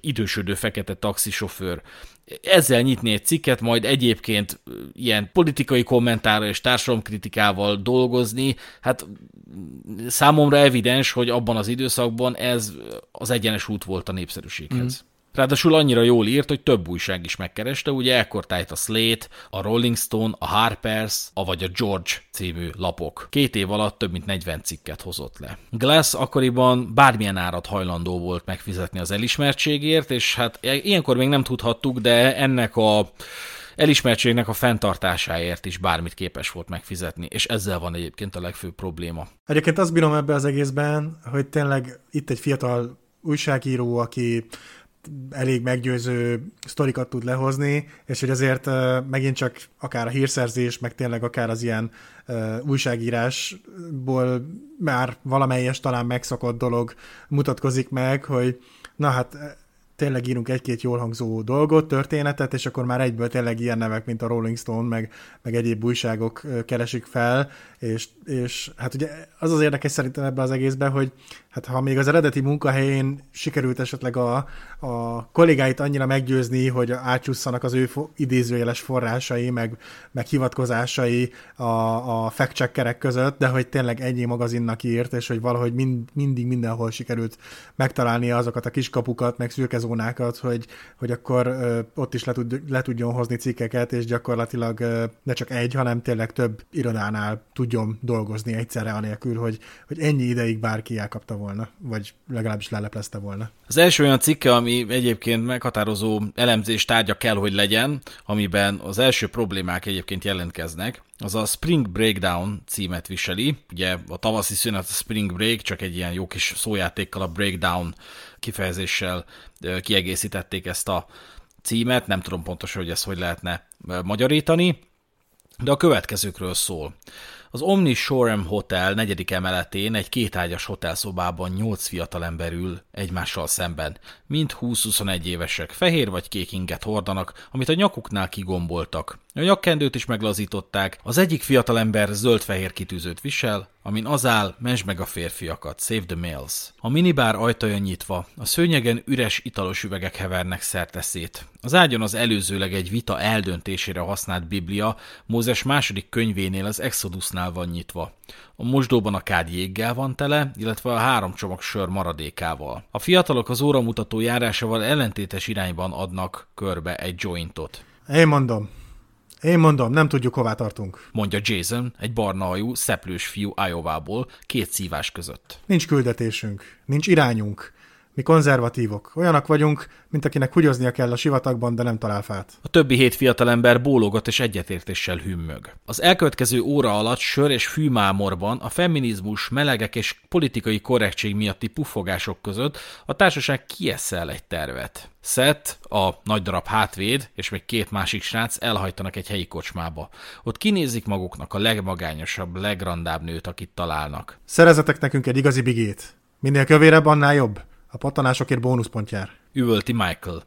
idősödő fekete taxisofőr. Ezzel nyitni egy cikket, majd egyébként ilyen politikai kommentára és társadalomkritikával dolgozni, hát számomra evidens, hogy abban az időszakban ez az egyenes út volt a népszerűséghez. Mm. Ráadásul annyira jól írt, hogy több újság is megkereste, ugye ekkortájt a Slate, a Rolling Stone, a Harper's, a vagy a George című lapok. Két év alatt több mint 40 cikket hozott le. Glass akkoriban bármilyen árat hajlandó volt megfizetni az elismertségért, és hát ilyenkor még nem tudhattuk, de ennek a elismertségnek a fenntartásáért is bármit képes volt megfizetni, és ezzel van egyébként a legfőbb probléma. Egyébként azt bírom ebbe az egészben, hogy tényleg itt egy fiatal újságíró, aki elég meggyőző sztorikat tud lehozni, és hogy azért megint csak akár a hírszerzés, meg tényleg akár az ilyen újságírásból már valamelyes talán megszokott dolog mutatkozik meg, hogy na hát tényleg írunk egy-két jól hangzó dolgot, történetet, és akkor már egyből tényleg ilyen nevek, mint a Rolling Stone, meg, meg egyéb újságok keresik fel, és, és hát ugye az az érdekes szerintem ebbe az egészben, hogy hát ha még az eredeti munkahelyén sikerült esetleg a, a kollégáit annyira meggyőzni, hogy átcsusszanak az ő idézőjeles forrásai, meg, meg hivatkozásai a, a fact között, de hogy tényleg ennyi magazinnak írt, és hogy valahogy mind, mindig mindenhol sikerült megtalálni azokat a kiskapukat, meg szürkezónákat, hogy, hogy akkor ö, ott is le, tud, le tudjon hozni cikkeket, és gyakorlatilag ö, ne csak egy, hanem tényleg több irodánál tudjon dolgozni egyszerre, anélkül, hogy, hogy ennyi ideig bárki elkapta volna, vagy legalábbis leleplezte volna. Az első olyan cikke, ami egyébként meghatározó elemzés tárgya kell, hogy legyen, amiben az első problémák egyébként jelentkeznek, az a Spring Breakdown címet viseli. Ugye a tavaszi szünet a Spring Break, csak egy ilyen jó kis szójátékkal a Breakdown kifejezéssel kiegészítették ezt a címet, nem tudom pontosan, hogy ezt hogy lehetne magyarítani, de a következőkről szól. Az Omni Shoreham Hotel negyedik emeletén egy kétágyas hotelszobában nyolc fiatalember ül egymással szemben. Mind 20-21 évesek, fehér vagy kék inget hordanak, amit a nyakuknál kigomboltak. A nyakkendőt is meglazították, az egyik fiatalember zöld-fehér kitűzőt visel, amin az áll, mens meg a férfiakat, save the males. A minibár ajtaja nyitva, a szőnyegen üres italos üvegek hevernek szerteszét. Az ágyon az előzőleg egy vita eldöntésére használt biblia Mózes második könyvénél az Exodusnál van nyitva. A mosdóban a kád jéggel van tele, illetve a három csomag sör maradékával. A fiatalok az óramutató járásával ellentétes irányban adnak körbe egy jointot. Én mondom, én mondom, nem tudjuk, hová tartunk. Mondja Jason, egy barna hajú, szeplős fiú Iowa-ból, két szívás között. Nincs küldetésünk, nincs irányunk. Mi konzervatívok. Olyanak vagyunk, mint akinek húgyoznia kell a sivatagban, de nem talál fát. A többi hét fiatalember bólogat és egyetértéssel hümmög. Az elkövetkező óra alatt sör és fűmámorban a feminizmus, melegek és politikai korrektség miatti puffogások között a társaság kieszel egy tervet. Seth, a nagy darab hátvéd és még két másik srác elhajtanak egy helyi kocsmába. Ott kinézik maguknak a legmagányosabb, legrandább nőt, akit találnak. Szerezetek nekünk egy igazi bigét. Minél kövérebb, annál jobb. A pattanásokért bónuszpont jár. Üvölti Michael.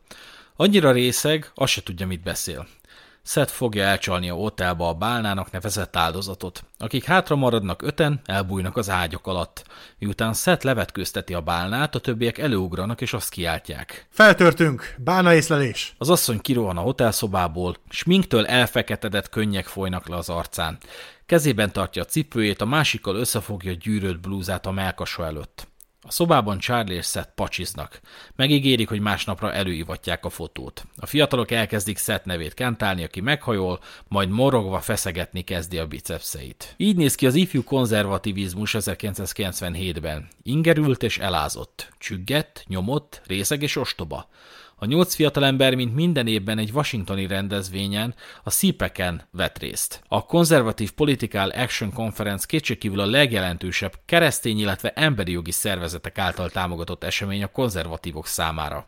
Annyira részeg, azt se tudja, mit beszél. Seth fogja elcsalni a hotelba a bálnának nevezett áldozatot. Akik hátra maradnak öten, elbújnak az ágyok alatt. Miután Seth levetkőzteti a bálnát, a többiek előugranak és azt kiáltják. Feltörtünk! Bálna észlelés! Az asszony kirohan a hotelszobából, sminktől elfeketedett könnyek folynak le az arcán. Kezében tartja a cipőjét, a másikkal összefogja a gyűrött blúzát a melkasa előtt. A szobában Charlie és Seth pacsiznak. Megígérik, hogy másnapra előivatják a fotót. A fiatalok elkezdik Seth nevét kentálni, aki meghajol, majd morogva feszegetni kezdi a bicepszeit. Így néz ki az ifjú konzervativizmus 1997-ben. Ingerült és elázott. Csüggett, nyomott, részeg és ostoba. A nyolc fiatalember, mint minden évben egy washingtoni rendezvényen, a CPEC-en vett részt. A Conservative Political Action Conference kétségkívül a legjelentősebb keresztény, illetve emberi jogi szervezetek által támogatott esemény a konzervatívok számára.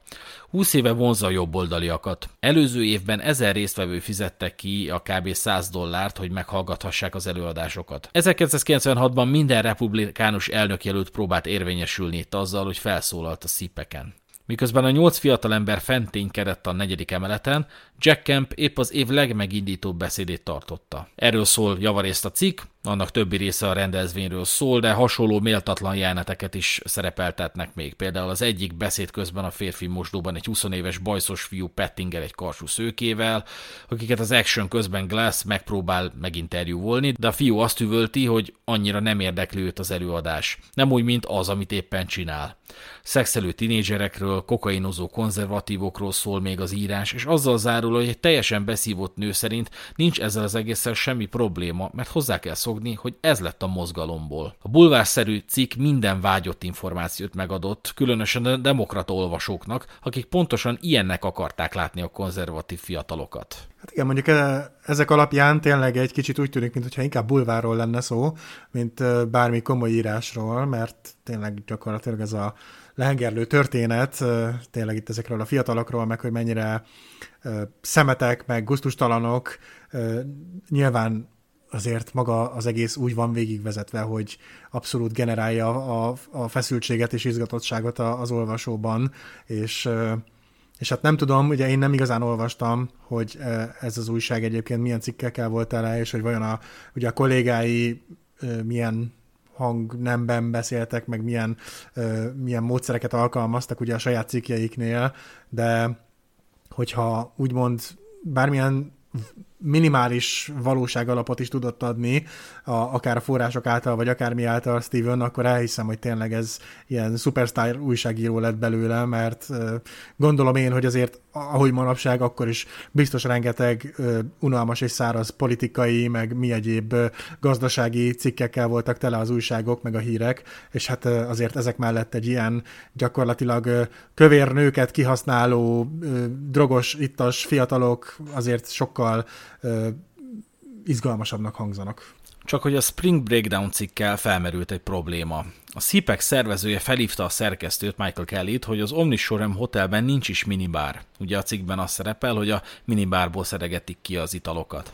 20 éve vonzza a jobboldaliakat. Előző évben ezer résztvevő fizettek ki a kb. 100 dollárt, hogy meghallgathassák az előadásokat. 1996-ban minden republikánus elnökjelölt próbált érvényesülni itt azzal, hogy felszólalt a szipeken. Miközben a nyolc fiatalember fenténykedett a negyedik emeleten, Jack Kemp épp az év legmegindítóbb beszédét tartotta. Erről szól javarészt a cikk, annak többi része a rendezvényről szól, de hasonló méltatlan jeleneteket is szerepeltetnek még. Például az egyik beszéd közben a férfi mosdóban egy 20 éves bajszos fiú pettinger egy karsú szőkével, akiket az action közben Glass megpróbál meginterjúvolni, de a fiú azt üvölti, hogy annyira nem érdekli őt az előadás. Nem úgy, mint az, amit éppen csinál. Szexelő tinédzserekről, kokainozó konzervatívokról szól még az írás, és azzal zárul, hogy egy teljesen beszívott nő szerint nincs ezzel az egésszel semmi probléma, mert hozzá kell szokni szogni, hogy ez lett a mozgalomból. A bulvárszerű cikk minden vágyott információt megadott, különösen a demokrata olvasóknak, akik pontosan ilyennek akarták látni a konzervatív fiatalokat. Hát igen, mondjuk e, ezek alapján tényleg egy kicsit úgy tűnik, mintha inkább bulvárról lenne szó, mint bármi komoly írásról, mert tényleg gyakorlatilag ez a lehengerlő történet, tényleg itt ezekről a fiatalokról, meg hogy mennyire szemetek, meg guztustalanok, nyilván azért maga az egész úgy van végigvezetve, hogy abszolút generálja a, a feszültséget és izgatottságot az olvasóban, és és hát nem tudom, ugye én nem igazán olvastam, hogy ez az újság egyébként milyen cikkekkel volt tele, és hogy vajon a, ugye a kollégái milyen hangnemben beszéltek, meg milyen, milyen módszereket alkalmaztak ugye a saját cikkjeiknél, de hogyha úgymond bármilyen minimális valóság alapot is tudott adni, a, akár a források által, vagy akármi által Steven, akkor elhiszem, hogy tényleg ez ilyen superstar újságíró lett belőle, mert gondolom én, hogy azért, ahogy manapság, akkor is biztos rengeteg unalmas és száraz politikai, meg mi egyéb gazdasági cikkekkel voltak tele az újságok, meg a hírek, és hát azért ezek mellett egy ilyen gyakorlatilag kövér nőket kihasználó, drogos, ittas fiatalok azért sokkal izgalmasabbnak hangzanak. Csak hogy a Spring Breakdown cikkel felmerült egy probléma. A CPEC szervezője felhívta a szerkesztőt, Michael Kelly-t, hogy az Omnishoram hotelben nincs is minibár. Ugye a cikkben az szerepel, hogy a minibárból szeregetik ki az italokat.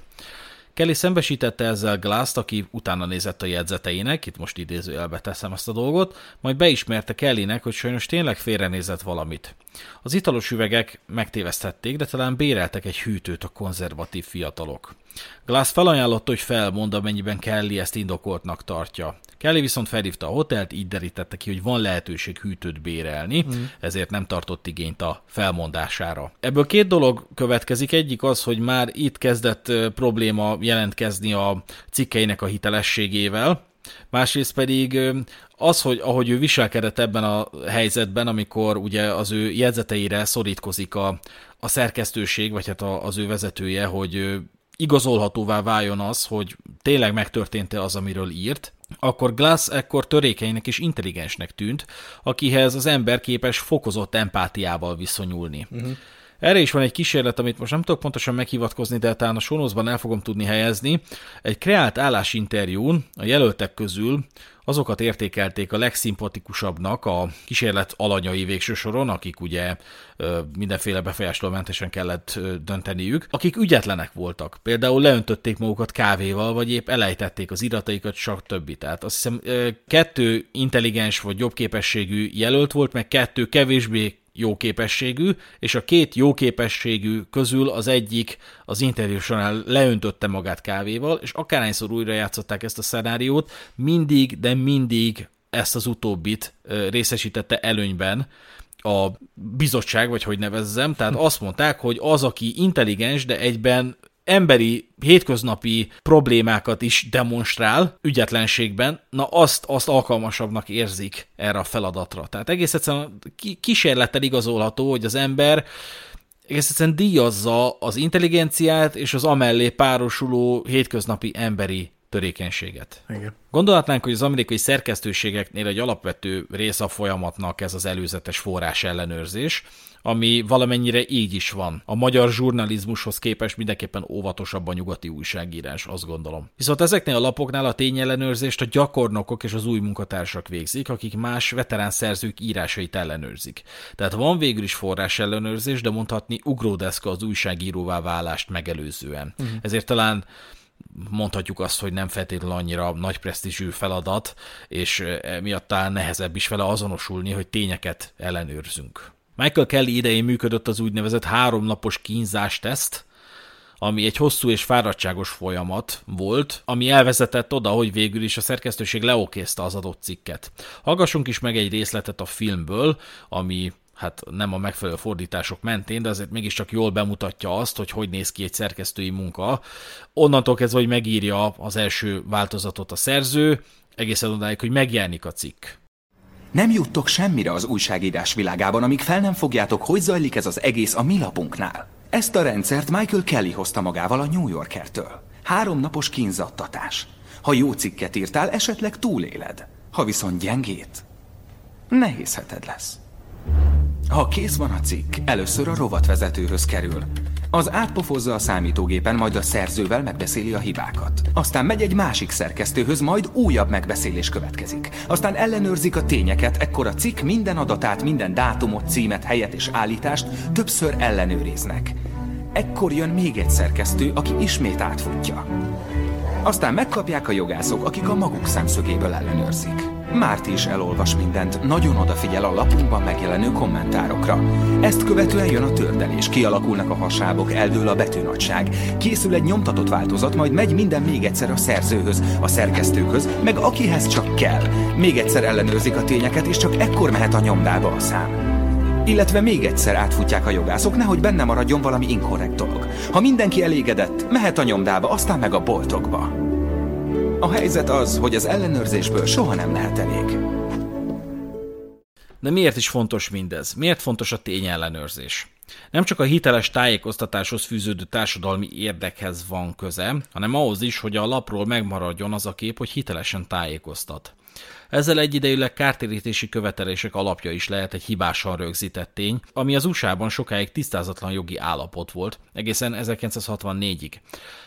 Kelly szembesítette ezzel Glass-t, aki utána nézett a jegyzeteinek, itt most idézőjelbe teszem ezt a dolgot, majd beismerte Kellynek, hogy sajnos tényleg félrenézett valamit. Az italos üvegek megtévesztették, de talán béreltek egy hűtőt a konzervatív fiatalok. Glass felajánlotta, hogy felmond, amennyiben Kelly ezt indokoltnak tartja. Kelly viszont felhívta a hotelt, így derítette ki, hogy van lehetőség hűtőt bérelni, mm. ezért nem tartott igényt a felmondására. Ebből két dolog következik. Egyik az, hogy már itt kezdett probléma jelentkezni a cikkeinek a hitelességével, másrészt pedig az, hogy ahogy ő viselkedett ebben a helyzetben, amikor ugye az ő jegyzeteire szorítkozik a, a szerkesztőség, vagy hát az ő vezetője, hogy igazolhatóvá váljon az, hogy tényleg megtörtént-e az, amiről írt, akkor Glass ekkor törékenynek és intelligensnek tűnt, akihez az ember képes fokozott empátiával viszonyulni. Uh-huh. Erre is van egy kísérlet, amit most nem tudok pontosan meghivatkozni, de talán a sonózban el fogom tudni helyezni. Egy kreált állásinterjún a jelöltek közül azokat értékelték a legszimpatikusabbnak a kísérlet alanyai végső soron, akik ugye mindenféle befolyásolmentesen kellett dönteniük, akik ügyetlenek voltak. Például leöntötték magukat kávéval, vagy épp elejtették az irataikat, többi. Tehát azt hiszem kettő intelligens vagy jobb képességű jelölt volt, meg kettő kevésbé jó képességű, és a két jó képességű közül az egyik az interjú során leöntötte magát kávéval, és akárhányszor újra játszották ezt a szenáriót, mindig, de mindig ezt az utóbbit részesítette előnyben a bizottság, vagy hogy nevezzem, tehát azt mondták, hogy az, aki intelligens, de egyben emberi, hétköznapi problémákat is demonstrál ügyetlenségben, na azt, azt alkalmasabbnak érzik erre a feladatra. Tehát egész egyszerűen kísérlettel igazolható, hogy az ember egész egyszerűen díjazza az intelligenciát és az amellé párosuló hétköznapi emberi törékenységet. Igen. Gondolhatnánk, hogy az amerikai szerkesztőségeknél egy alapvető része a folyamatnak ez az előzetes forrás ellenőrzés, ami valamennyire így is van. A magyar zsurnalizmushoz képest mindenképpen óvatosabb a nyugati újságírás, azt gondolom. Viszont ezeknél a lapoknál a tényellenőrzést a gyakornokok és az új munkatársak végzik, akik más veterán szerzők írásait ellenőrzik. Tehát van végül is forrás ellenőrzés, de mondhatni ugródeszka az újságíróvá válást megelőzően. Uh-huh. Ezért talán mondhatjuk azt, hogy nem feltétlenül annyira nagy presztízsű feladat, és miatt talán nehezebb is vele azonosulni, hogy tényeket ellenőrzünk. Michael Kelly idején működött az úgynevezett háromnapos kínzásteszt, ami egy hosszú és fáradtságos folyamat volt, ami elvezetett oda, hogy végül is a szerkesztőség leokézte az adott cikket. Hallgassunk is meg egy részletet a filmből, ami hát nem a megfelelő fordítások mentén, de azért mégiscsak jól bemutatja azt, hogy hogy néz ki egy szerkesztői munka. Onnantól kezdve, hogy megírja az első változatot a szerző, egészen odáig, hogy megjelenik a cikk. Nem juttok semmire az újságírás világában, amíg fel nem fogjátok, hogy zajlik ez az egész a mi lapunknál. Ezt a rendszert Michael Kelly hozta magával a New Yorkertől. Három napos kínzattatás. Ha jó cikket írtál, esetleg túléled. Ha viszont gyengét, nehéz heted lesz. Ha kész van a cikk, először a rovatvezetőhöz kerül. Az átpofozza a számítógépen, majd a szerzővel megbeszéli a hibákat. Aztán megy egy másik szerkesztőhöz, majd újabb megbeszélés következik. Aztán ellenőrzik a tényeket, ekkor a cikk minden adatát, minden dátumot, címet, helyet és állítást többször ellenőriznek. Ekkor jön még egy szerkesztő, aki ismét átfutja. Aztán megkapják a jogászok, akik a maguk szemszögéből ellenőrzik. Márti is elolvas mindent, nagyon odafigyel a lapunkban megjelenő kommentárokra. Ezt követően jön a tördelés, kialakulnak a hasábok, eldől a betűnagyság. Készül egy nyomtatott változat, majd megy minden még egyszer a szerzőhöz, a szerkesztőhöz, meg akihez csak kell. Még egyszer ellenőrzik a tényeket, és csak ekkor mehet a nyomdába a szám. Illetve még egyszer átfutják a jogászok, nehogy benne maradjon valami inkorrekt dolog. Ha mindenki elégedett, mehet a nyomdába, aztán meg a boltokba. A helyzet az, hogy az ellenőrzésből soha nem lehet elég. De miért is fontos mindez? Miért fontos a tényellenőrzés? Nem csak a hiteles tájékoztatáshoz fűződő társadalmi érdekhez van köze, hanem ahhoz is, hogy a lapról megmaradjon az a kép, hogy hitelesen tájékoztat. Ezzel egyidejűleg kártérítési követelések alapja is lehet egy hibásan rögzített tény, ami az USA-ban sokáig tisztázatlan jogi állapot volt, egészen 1964-ig.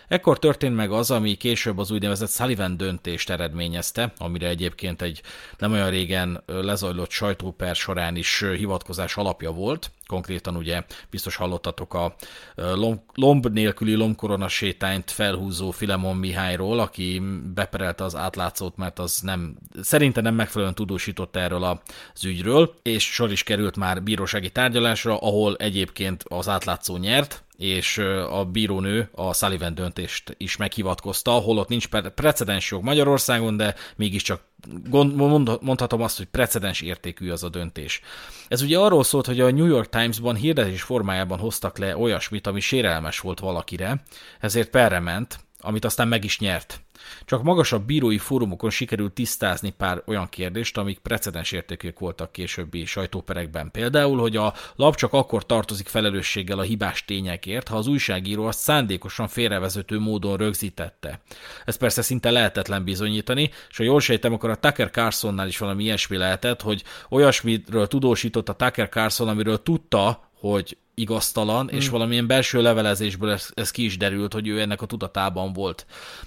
Ekkor történt meg az, ami később az úgynevezett Sullivan döntést eredményezte, amire egyébként egy nem olyan régen lezajlott sajtóper során is hivatkozás alapja volt. Konkrétan ugye biztos hallottatok a lomb nélküli lombkorona sétányt felhúzó Filemon Mihályról, aki beperelte az átlátszót, mert az nem, szerinte nem megfelelően tudósított erről az ügyről, és sor is került már bírósági tárgyalásra, ahol egyébként az átlátszó nyert, és a bírónő a Sullivan döntést is meghivatkozta, holott nincs precedens jog Magyarországon, de mégiscsak mondhatom azt, hogy precedens értékű az a döntés. Ez ugye arról szólt, hogy a New York Times-ban hirdetés formájában hoztak le olyasmit, ami sérelmes volt valakire, ezért perre ment, amit aztán meg is nyert. Csak magasabb bírói fórumokon sikerült tisztázni pár olyan kérdést, amik precedens értékűek voltak későbbi sajtóperekben. Például, hogy a lap csak akkor tartozik felelősséggel a hibás tényekért, ha az újságíró azt szándékosan félrevezető módon rögzítette. Ez persze szinte lehetetlen bizonyítani, és ha jól sejtem, akkor a Tucker Carlsonnál is valami ilyesmi lehetett, hogy olyasmiről tudósított a Tucker Carlson, amiről tudta, hogy igaztalan, hmm. és valamilyen belső levelezésből ez, ez ki is derült, hogy ő ennek a tudatában volt.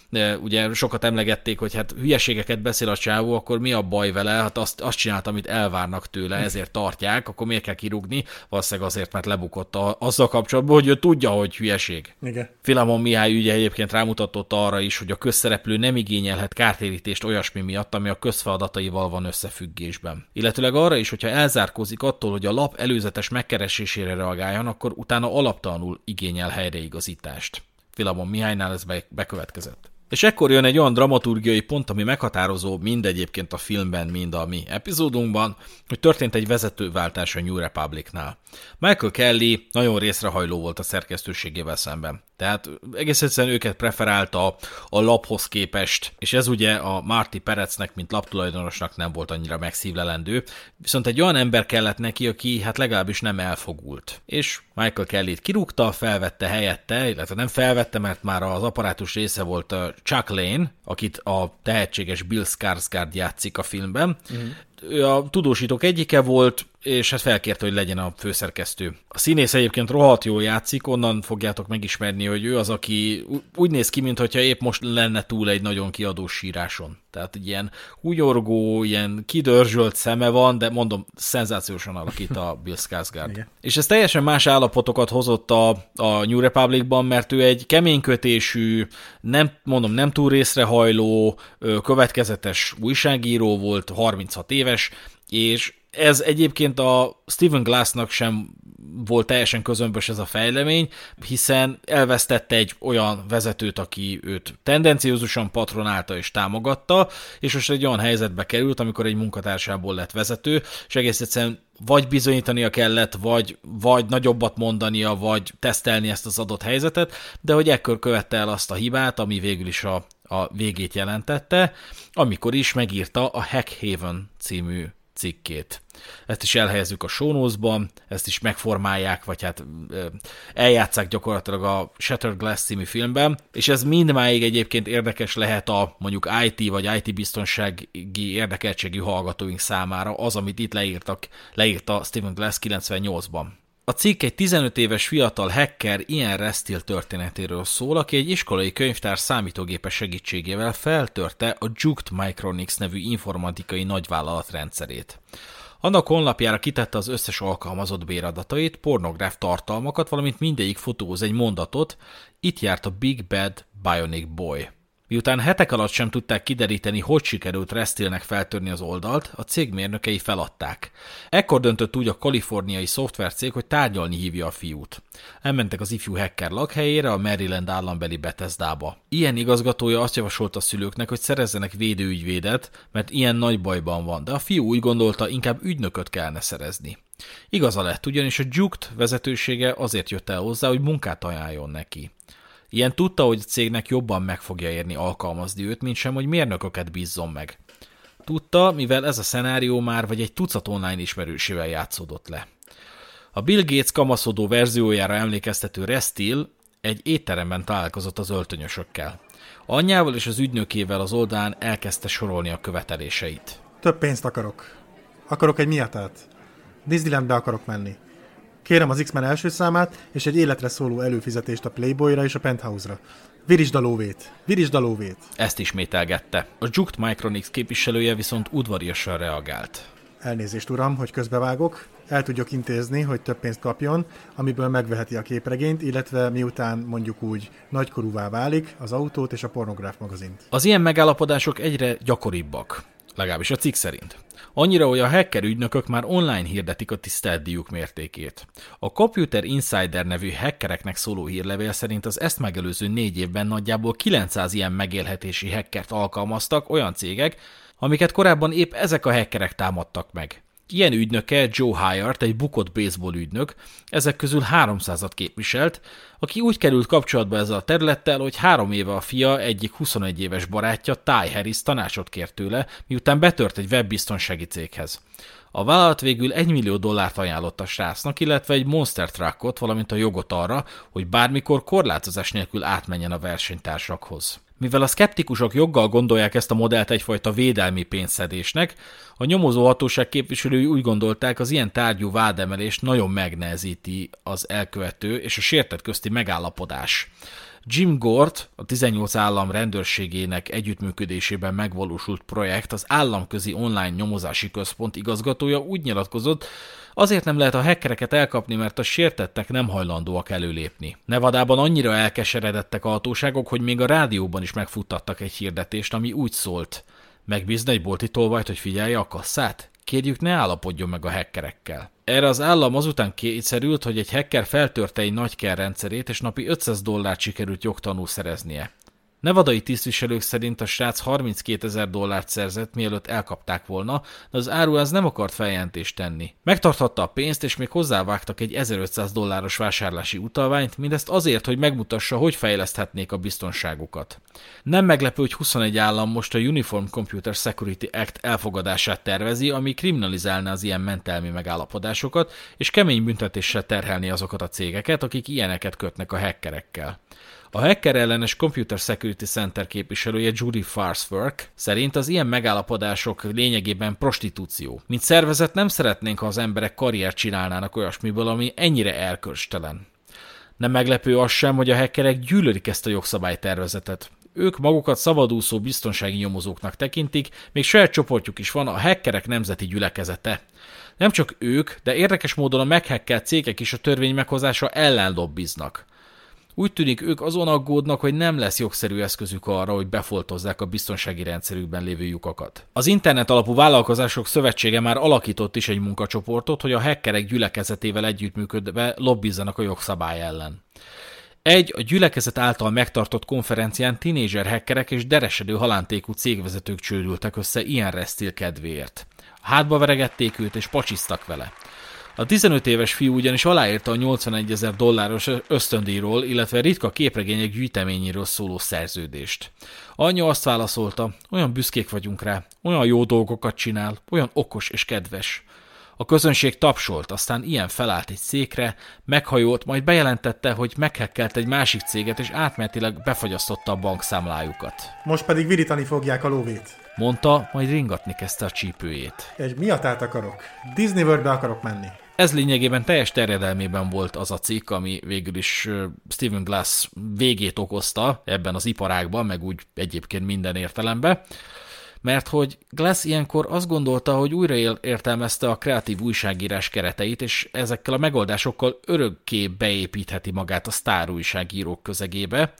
De ugye sokat emlegették, hogy hát hülyeségeket beszél a csávó, akkor mi a baj vele? Hát azt, azt csinált, amit elvárnak tőle, hmm. ezért tartják, akkor miért kell kirúgni? Valószínűleg azért, mert lebukott a, azzal kapcsolatban, hogy ő tudja, hogy hülyeség. Igen. Filamon Mihály ügye egyébként rámutatott arra is, hogy a közszereplő nem igényelhet kártérítést olyasmi miatt, ami a közfeladataival van összefüggésben. Illetőleg arra is, hogyha elzárkózik attól, hogy a lap előzetes megkeresésére reagálja, pályán, akkor utána alaptalanul igényel helyreigazítást. Filamon Mihálynál ez bekövetkezett. És ekkor jön egy olyan dramaturgiai pont, ami meghatározó mind egyébként a filmben, mind a mi epizódunkban, hogy történt egy vezetőváltás a New Republicnál. Michael Kelly nagyon részrehajló volt a szerkesztőségével szemben. Tehát egész egyszerűen őket preferálta a laphoz képest, és ez ugye a Marty Perecnek, mint laptulajdonosnak nem volt annyira megszívlelendő, viszont egy olyan ember kellett neki, aki hát legalábbis nem elfogult. És Michael Kelly-t kirúgta, felvette helyette, illetve nem felvette, mert már az apparátus része volt a Chuck Lane, akit a tehetséges Bill Skarsgård játszik a filmben. Mm. Ő a tudósítók egyike volt, és hát felkérte, hogy legyen a főszerkesztő. A színész egyébként rohadt jól játszik, onnan fogjátok megismerni, hogy ő az, aki úgy néz ki, mintha épp most lenne túl egy nagyon kiadós síráson. Tehát egy ilyen húgyorgó, ilyen kidörzsölt szeme van, de mondom, szenzációsan alakít a Bill Skarsgård. És ez teljesen más állapotokat hozott a, a New Republicban, mert ő egy keménykötésű, nem, mondom, nem túl részrehajló, következetes újságíró volt, 36 éves, és ez egyébként a Stephen Glassnak sem volt teljesen közömbös ez a fejlemény, hiszen elvesztette egy olyan vezetőt, aki őt tendenciózusan patronálta és támogatta, és most egy olyan helyzetbe került, amikor egy munkatársából lett vezető, és egész egyszerűen vagy bizonyítania kellett, vagy, vagy nagyobbat mondania, vagy tesztelni ezt az adott helyzetet, de hogy ekkor követte el azt a hibát, ami végül is a, a végét jelentette, amikor is megírta a Hackhaven című cikkét. Ezt is elhelyezzük a sónózban, ezt is megformálják, vagy hát eljátszák gyakorlatilag a Shattered Glass című filmben, és ez mindmáig egyébként érdekes lehet a mondjuk IT vagy IT biztonsági érdekeltségű hallgatóink számára, az, amit itt leírtak, leírta Stephen Glass 98-ban. A cikk egy 15 éves fiatal hacker Ian Restil történetéről szól, aki egy iskolai könyvtár számítógépe segítségével feltörte a Juked Micronics nevű informatikai nagyvállalat rendszerét. Annak honlapjára kitette az összes alkalmazott béradatait, pornográf tartalmakat, valamint mindegyik fotóz egy mondatot, itt járt a Big Bad Bionic Boy. Miután hetek alatt sem tudták kideríteni, hogy sikerült Restilnek feltörni az oldalt, a cég mérnökei feladták. Ekkor döntött úgy a kaliforniai szoftvercég, hogy tárgyalni hívja a fiút. Elmentek az ifjú hacker lakhelyére, a Maryland állambeli Bethesdába. Ilyen igazgatója azt javasolt a szülőknek, hogy szerezzenek védőügyvédet, mert ilyen nagy bajban van, de a fiú úgy gondolta, inkább ügynököt kellene szerezni. Igaza lett, ugyanis a Jukt vezetősége azért jött el hozzá, hogy munkát ajánljon neki. Ilyen tudta, hogy a cégnek jobban meg fogja érni alkalmazni őt, mint sem, hogy mérnököket bízzon meg. Tudta, mivel ez a szenárió már vagy egy tucat online ismerősével játszódott le. A Bill Gates kamaszodó verziójára emlékeztető Restil egy étteremben találkozott az öltönyösökkel. Anyjával és az ügynökével az oldán elkezdte sorolni a követeléseit. Több pénzt akarok. Akarok egy miatát. Disneylandbe akarok menni. Kérem az X-Men első számát, és egy életre szóló előfizetést a Playboyra és a Penthouse-ra. Virisd a lóvét! Virisd a lóvét! Ezt ismételgette. A Juked Micronix képviselője viszont udvariasan reagált. Elnézést, uram, hogy közbevágok. El tudjuk intézni, hogy több pénzt kapjon, amiből megveheti a képregényt, illetve miután mondjuk úgy nagykorúvá válik, az autót és a pornográf magazint. Az ilyen megállapodások egyre gyakoribbak, legalábbis a cikk szerint. Annyira, hogy a hacker ügynökök már online hirdetik a tisztelt díjuk mértékét. A Computer Insider nevű hackereknek szóló hírlevél szerint az ezt megelőző négy évben nagyjából 900 ilyen megélhetési hackert alkalmaztak olyan cégek, amiket korábban épp ezek a hackerek támadtak meg. Ilyen ügynöke Joe Hyatt, egy bukott baseball ügynök, ezek közül 300-at képviselt, aki úgy került kapcsolatba ezzel a területtel, hogy három éve a fia egyik 21 éves barátja, Ty Harris tanácsot kért tőle, miután betört egy webbiztonsági céghez. A vállalat végül 1 millió dollárt ajánlott a srácnak, illetve egy monster truckot, valamint a jogot arra, hogy bármikor korlátozás nélkül átmenjen a versenytársakhoz. Mivel a szkeptikusok joggal gondolják ezt a modellt egyfajta védelmi pénzszedésnek, a nyomozó hatóság képviselői úgy gondolták, az ilyen tárgyú vádemelést nagyon megnehezíti az elkövető és a sértett közti megállapodás. Jim Gort, a 18 állam rendőrségének együttműködésében megvalósult projekt, az államközi online nyomozási központ igazgatója úgy nyilatkozott, azért nem lehet a hackereket elkapni, mert a sértettek nem hajlandóak előlépni. Nevadában annyira elkeseredettek a hatóságok, hogy még a rádióban is megfuttattak egy hirdetést, ami úgy szólt. Megbízna egy bolti tolvajt, hogy figyelje a kasszát? Kérjük, ne állapodjon meg a hackerekkel. Erre az állam azután kétszerült, hogy egy hacker feltörte egy nagy rendszerét, és napi 500 dollárt sikerült jogtanul szereznie. Nevadai tisztviselők szerint a srác 32 ezer dollárt szerzett, mielőtt elkapták volna, de az áruház nem akart feljelentést tenni. Megtarthatta a pénzt, és még hozzávágtak egy 1500 dolláros vásárlási utalványt, mindezt azért, hogy megmutassa, hogy fejleszthetnék a biztonságukat. Nem meglepő, hogy 21 állam most a Uniform Computer Security Act elfogadását tervezi, ami kriminalizálná az ilyen mentelmi megállapodásokat, és kemény büntetéssel terhelni azokat a cégeket, akik ilyeneket kötnek a hackerekkel. A hacker ellenes Computer Security Center képviselője Judy Farswork szerint az ilyen megállapodások lényegében prostitúció. Mint szervezet nem szeretnénk, ha az emberek karriert csinálnának olyasmiből, ami ennyire elkörstelen. Nem meglepő az sem, hogy a hackerek gyűlölik ezt a jogszabálytervezetet. Ők magukat szabadúszó biztonsági nyomozóknak tekintik, még saját csoportjuk is van, a hackerek nemzeti gyülekezete. Nem csak ők, de érdekes módon a meghackelt cégek is a törvény meghozása ellen lobbiznak. Úgy tűnik, ők azon aggódnak, hogy nem lesz jogszerű eszközük arra, hogy befoltozzák a biztonsági rendszerükben lévő lyukakat. Az internet alapú vállalkozások szövetsége már alakított is egy munkacsoportot, hogy a hackerek gyülekezetével együttműködve lobbizzanak a jogszabály ellen. Egy a gyülekezet által megtartott konferencián tinédzser hackerek és deresedő halántékú cégvezetők csődültek össze ilyen resztil kedvéért. Hátba veregették őt és pacsiztak vele. A 15 éves fiú ugyanis aláírta a 81 ezer dolláros ösztöndíjról, illetve ritka képregények gyűjteményéről szóló szerződést. Anyja azt válaszolta, olyan büszkék vagyunk rá, olyan jó dolgokat csinál, olyan okos és kedves. A közönség tapsolt, aztán ilyen felállt egy székre, meghajolt, majd bejelentette, hogy meghekkelt egy másik céget, és átmenetileg befagyasztotta a bankszámlájukat. Most pedig virítani fogják a lóvét. Mondta, majd ringatni kezdte a csípőjét. Egy miatát akarok. Disney Worldbe akarok menni. Ez lényegében teljes terjedelmében volt az a cikk, ami végül is Stephen Glass végét okozta ebben az iparágban, meg úgy egyébként minden értelemben mert hogy Glass ilyenkor azt gondolta, hogy újra értelmezte a kreatív újságírás kereteit, és ezekkel a megoldásokkal örökké beépítheti magát a sztár újságírók közegébe,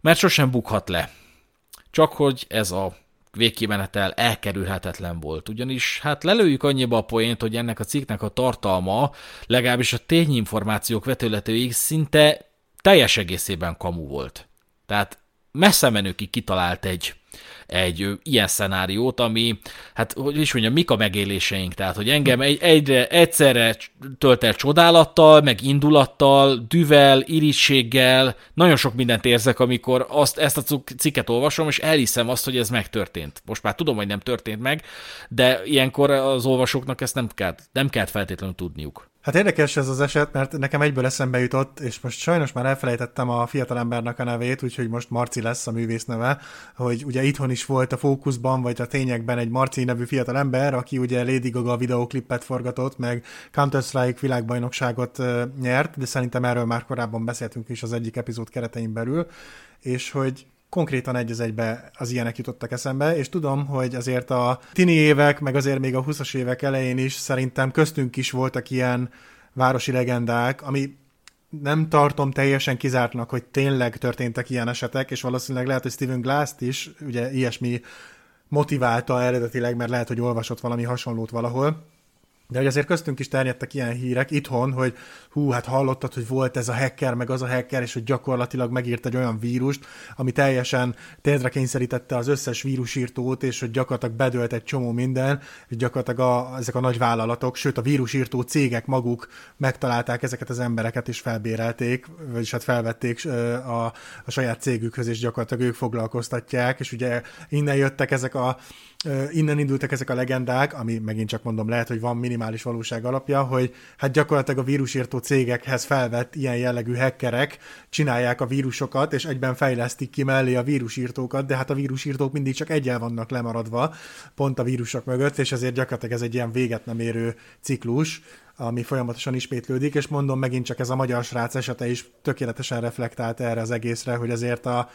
mert sosem bukhat le. Csak hogy ez a végkimenetel elkerülhetetlen volt, ugyanis hát lelőjük annyiba a poént, hogy ennek a cikknek a tartalma, legalábbis a tényinformációk vetőletőig szinte teljes egészében kamu volt. Tehát messze menőkig kitalált egy egy ilyen szenáriót, ami, hát hogy is mondjam, mik a megéléseink, tehát hogy engem egy, egyre egyszerre tölt el csodálattal, meg indulattal, düvel, irigységgel, nagyon sok mindent érzek, amikor azt, ezt a cikket olvasom, és elhiszem azt, hogy ez megtörtént. Most már tudom, hogy nem történt meg, de ilyenkor az olvasóknak ezt nem kell, nem kell feltétlenül tudniuk. Hát érdekes ez az eset, mert nekem egyből eszembe jutott, és most sajnos már elfelejtettem a fiatalembernek a nevét, úgyhogy most Marci lesz a művész neve, hogy ugye itthon is volt a fókuszban, vagy a tényekben egy Marci nevű fiatalember, aki ugye Lady Gaga videóklipet forgatott, meg Counter-Strike világbajnokságot nyert, de szerintem erről már korábban beszéltünk is az egyik epizód keretein belül, és hogy konkrétan egy az egybe az ilyenek jutottak eszembe, és tudom, hogy azért a tini évek, meg azért még a 20-as évek elején is szerintem köztünk is voltak ilyen városi legendák, ami nem tartom teljesen kizártnak, hogy tényleg történtek ilyen esetek, és valószínűleg lehet, hogy Steven Glass-t is ugye ilyesmi motiválta eredetileg, mert lehet, hogy olvasott valami hasonlót valahol, de hogy azért köztünk is terjedtek ilyen hírek itthon, hogy hú, hát hallottad, hogy volt ez a hacker, meg az a hacker, és hogy gyakorlatilag megírt egy olyan vírust, ami teljesen térdre kényszerítette az összes vírusírtót, és hogy gyakorlatilag bedölt egy csomó minden, és gyakorlatilag a, ezek a nagy vállalatok, sőt a vírusírtó cégek maguk megtalálták ezeket az embereket, és felbérelték, vagyis hát felvették a, a saját cégükhöz, és gyakorlatilag ők foglalkoztatják, és ugye innen jöttek ezek a innen indultak ezek a legendák, ami megint csak mondom, lehet, hogy van minimális valóság alapja, hogy hát gyakorlatilag a vírusírtó cégekhez felvett ilyen jellegű hackerek csinálják a vírusokat, és egyben fejlesztik ki mellé a vírusírtókat, de hát a vírusírtók mindig csak egyel vannak lemaradva pont a vírusok mögött, és ezért gyakorlatilag ez egy ilyen véget nem érő ciklus, ami folyamatosan ismétlődik, és mondom megint csak ez a magyar srác esete is tökéletesen reflektált erre az egészre, hogy azért a,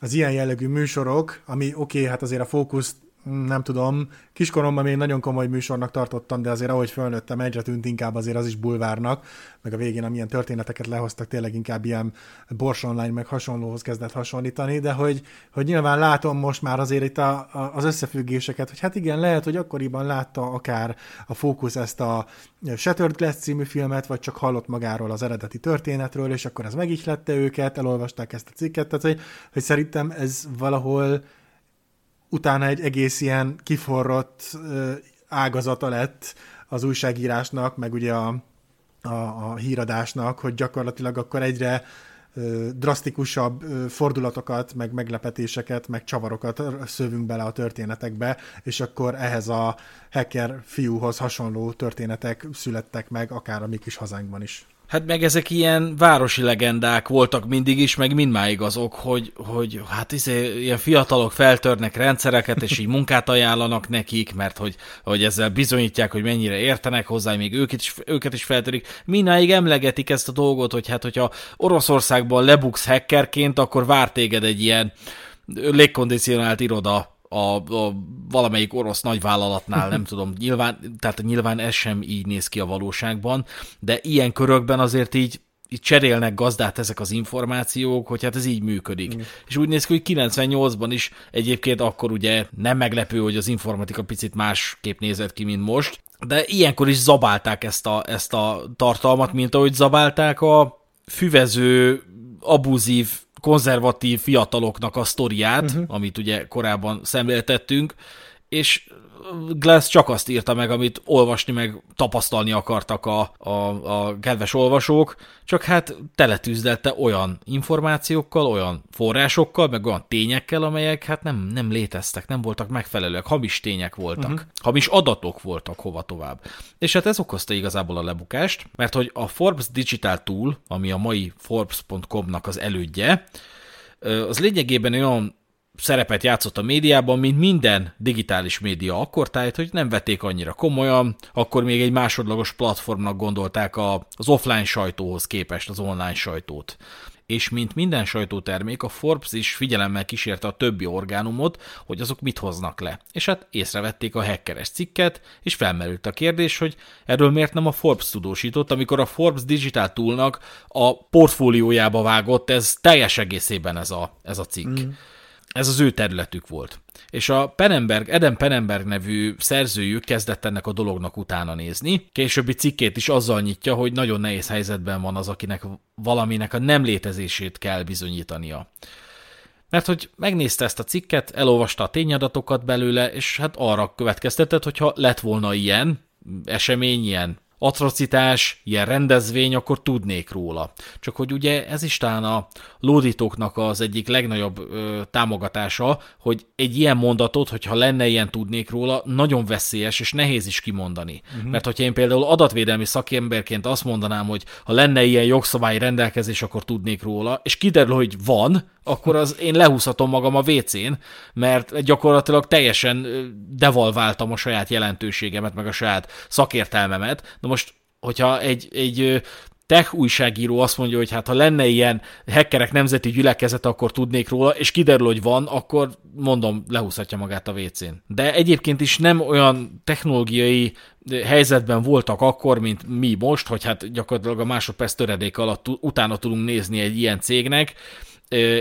az ilyen jellegű műsorok, ami oké, okay, hát azért a fókusz nem tudom, kiskoromban még nagyon komoly műsornak tartottam, de azért ahogy fölnőttem, egyre tűnt inkább azért az is bulvárnak, meg a végén amilyen történeteket lehoztak, tényleg inkább ilyen Bors Online meg hasonlóhoz kezdett hasonlítani, de hogy, hogy nyilván látom most már azért itt a, a, az összefüggéseket, hogy hát igen, lehet, hogy akkoriban látta akár a fókusz ezt a Shattered Glass című filmet, vagy csak hallott magáról az eredeti történetről, és akkor ez megihlette őket, elolvasták ezt a cikket, tehát hogy, hogy szerintem ez valahol utána egy egész ilyen kiforrott ágazata lett az újságírásnak, meg ugye a, a, a híradásnak, hogy gyakorlatilag akkor egyre drasztikusabb fordulatokat, meg meglepetéseket, meg csavarokat szövünk bele a történetekbe, és akkor ehhez a hacker fiúhoz hasonló történetek születtek meg, akár a mi kis hazánkban is. Hát meg ezek ilyen városi legendák voltak mindig is, meg mindmáig azok, hogy, hogy hát izé, ilyen fiatalok feltörnek rendszereket, és így munkát ajánlanak nekik, mert hogy, hogy ezzel bizonyítják, hogy mennyire értenek hozzá, még őket is, őket is feltörik. Mindmáig emlegetik ezt a dolgot, hogy hát hogyha Oroszországban lebuksz hackerként, akkor vár téged egy ilyen légkondicionált iroda a, a valamelyik orosz nagyvállalatnál, nem tudom, nyilván, tehát nyilván ez sem így néz ki a valóságban, de ilyen körökben azért így így cserélnek gazdát ezek az információk, hogy hát ez így működik. Mm. És úgy néz ki, hogy 98-ban is egyébként akkor ugye nem meglepő, hogy az informatika picit másképp nézett ki, mint most, de ilyenkor is zabálták ezt a, ezt a tartalmat, mint ahogy zabálták a füvező, abuzív konzervatív fiataloknak a sztoriát, uh-huh. amit ugye korábban szemléltettünk, és Glass csak azt írta meg, amit olvasni meg tapasztalni akartak a, a, a kedves olvasók, csak hát teletűzdelte olyan információkkal, olyan forrásokkal, meg olyan tényekkel, amelyek hát nem, nem léteztek, nem voltak megfelelőek, hamis tények voltak, uh-huh. hamis adatok voltak hova tovább. És hát ez okozta igazából a lebukást, mert hogy a Forbes Digital Tool, ami a mai Forbes.com-nak az elődje, az lényegében olyan szerepet játszott a médiában, mint minden digitális média akkor, tehát hogy nem vették annyira komolyan, akkor még egy másodlagos platformnak gondolták az offline sajtóhoz képest az online sajtót. És mint minden sajtótermék, a Forbes is figyelemmel kísérte a többi orgánumot, hogy azok mit hoznak le. És hát észrevették a hackeres cikket, és felmerült a kérdés, hogy erről miért nem a Forbes tudósított, amikor a Forbes Digital Toolnak a portfóliójába vágott, ez teljes egészében ez a, ez a cikk. Mm ez az ő területük volt. És a Penenberg, Eden Penenberg nevű szerzőjük kezdett ennek a dolognak utána nézni. Későbbi cikkét is azzal nyitja, hogy nagyon nehéz helyzetben van az, akinek valaminek a nem létezését kell bizonyítania. Mert hogy megnézte ezt a cikket, elolvasta a tényadatokat belőle, és hát arra következtetett, hogyha lett volna ilyen esemény, ilyen atrocitás, ilyen rendezvény, akkor tudnék róla. Csak hogy ugye ez is talán a lódítóknak az egyik legnagyobb ö, támogatása, hogy egy ilyen mondatot, hogyha lenne ilyen tudnék róla, nagyon veszélyes és nehéz is kimondani. Uh-huh. Mert hogyha én például adatvédelmi szakemberként azt mondanám, hogy ha lenne ilyen jogszabályi rendelkezés, akkor tudnék róla, és kiderül, hogy van, akkor az én lehúzhatom magam a WC-n, mert gyakorlatilag teljesen devalváltam a saját jelentőségemet, meg a saját szakértelmemet. Na most, hogyha egy, egy tech újságíró azt mondja, hogy hát ha lenne ilyen hackerek nemzeti gyülekezet, akkor tudnék róla, és kiderül, hogy van, akkor mondom, lehúzhatja magát a WC-n. De egyébként is nem olyan technológiai helyzetben voltak akkor, mint mi most, hogy hát gyakorlatilag a másodperc töredék alatt utána tudunk nézni egy ilyen cégnek,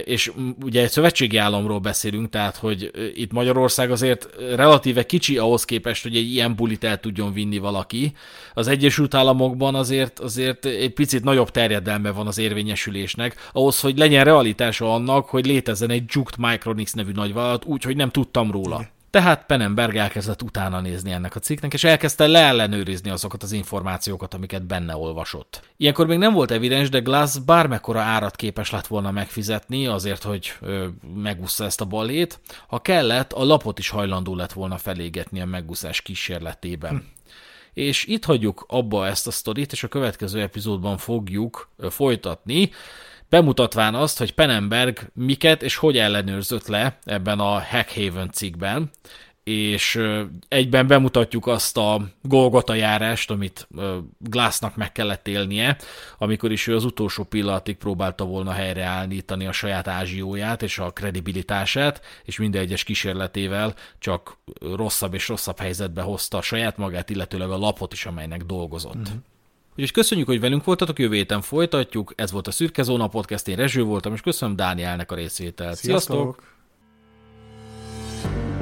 és ugye egy szövetségi államról beszélünk, tehát hogy itt Magyarország azért relatíve kicsi ahhoz képest, hogy egy ilyen bulit el tudjon vinni valaki. Az Egyesült Államokban azért, azért egy picit nagyobb terjedelme van az érvényesülésnek, ahhoz, hogy legyen realitása annak, hogy létezzen egy Juked Micronix nevű nagyvállalat, úgy, hogy nem tudtam róla. Tehát Penenberg elkezdett utána nézni ennek a cikknek, és elkezdte leellenőrizni azokat az információkat, amiket benne olvasott. Ilyenkor még nem volt evidens, de Glass bármekkora árat képes lett volna megfizetni azért, hogy megúszta ezt a balét. Ha kellett, a lapot is hajlandó lett volna felégetni a megúszás kísérletében. Hm. És itt hagyjuk abba ezt a sztorit, és a következő epizódban fogjuk folytatni bemutatván azt, hogy Penenberg miket és hogy ellenőrzött le ebben a Hackhaven cikkben, és egyben bemutatjuk azt a Golgota járást, amit Glassnak meg kellett élnie, amikor is ő az utolsó pillanatig próbálta volna helyreállítani a saját ázsióját és a kredibilitását, és minden egyes kísérletével csak rosszabb és rosszabb helyzetbe hozta saját magát, illetőleg a lapot is, amelynek dolgozott. Mm-hmm. Úgyhogy köszönjük, hogy velünk voltatok, jövő héten folytatjuk. Ez volt a Szürke Zóna Podcast, én Rezső voltam, és köszönöm Dánielnek a részvételt. Sziasztok! Sziasztok!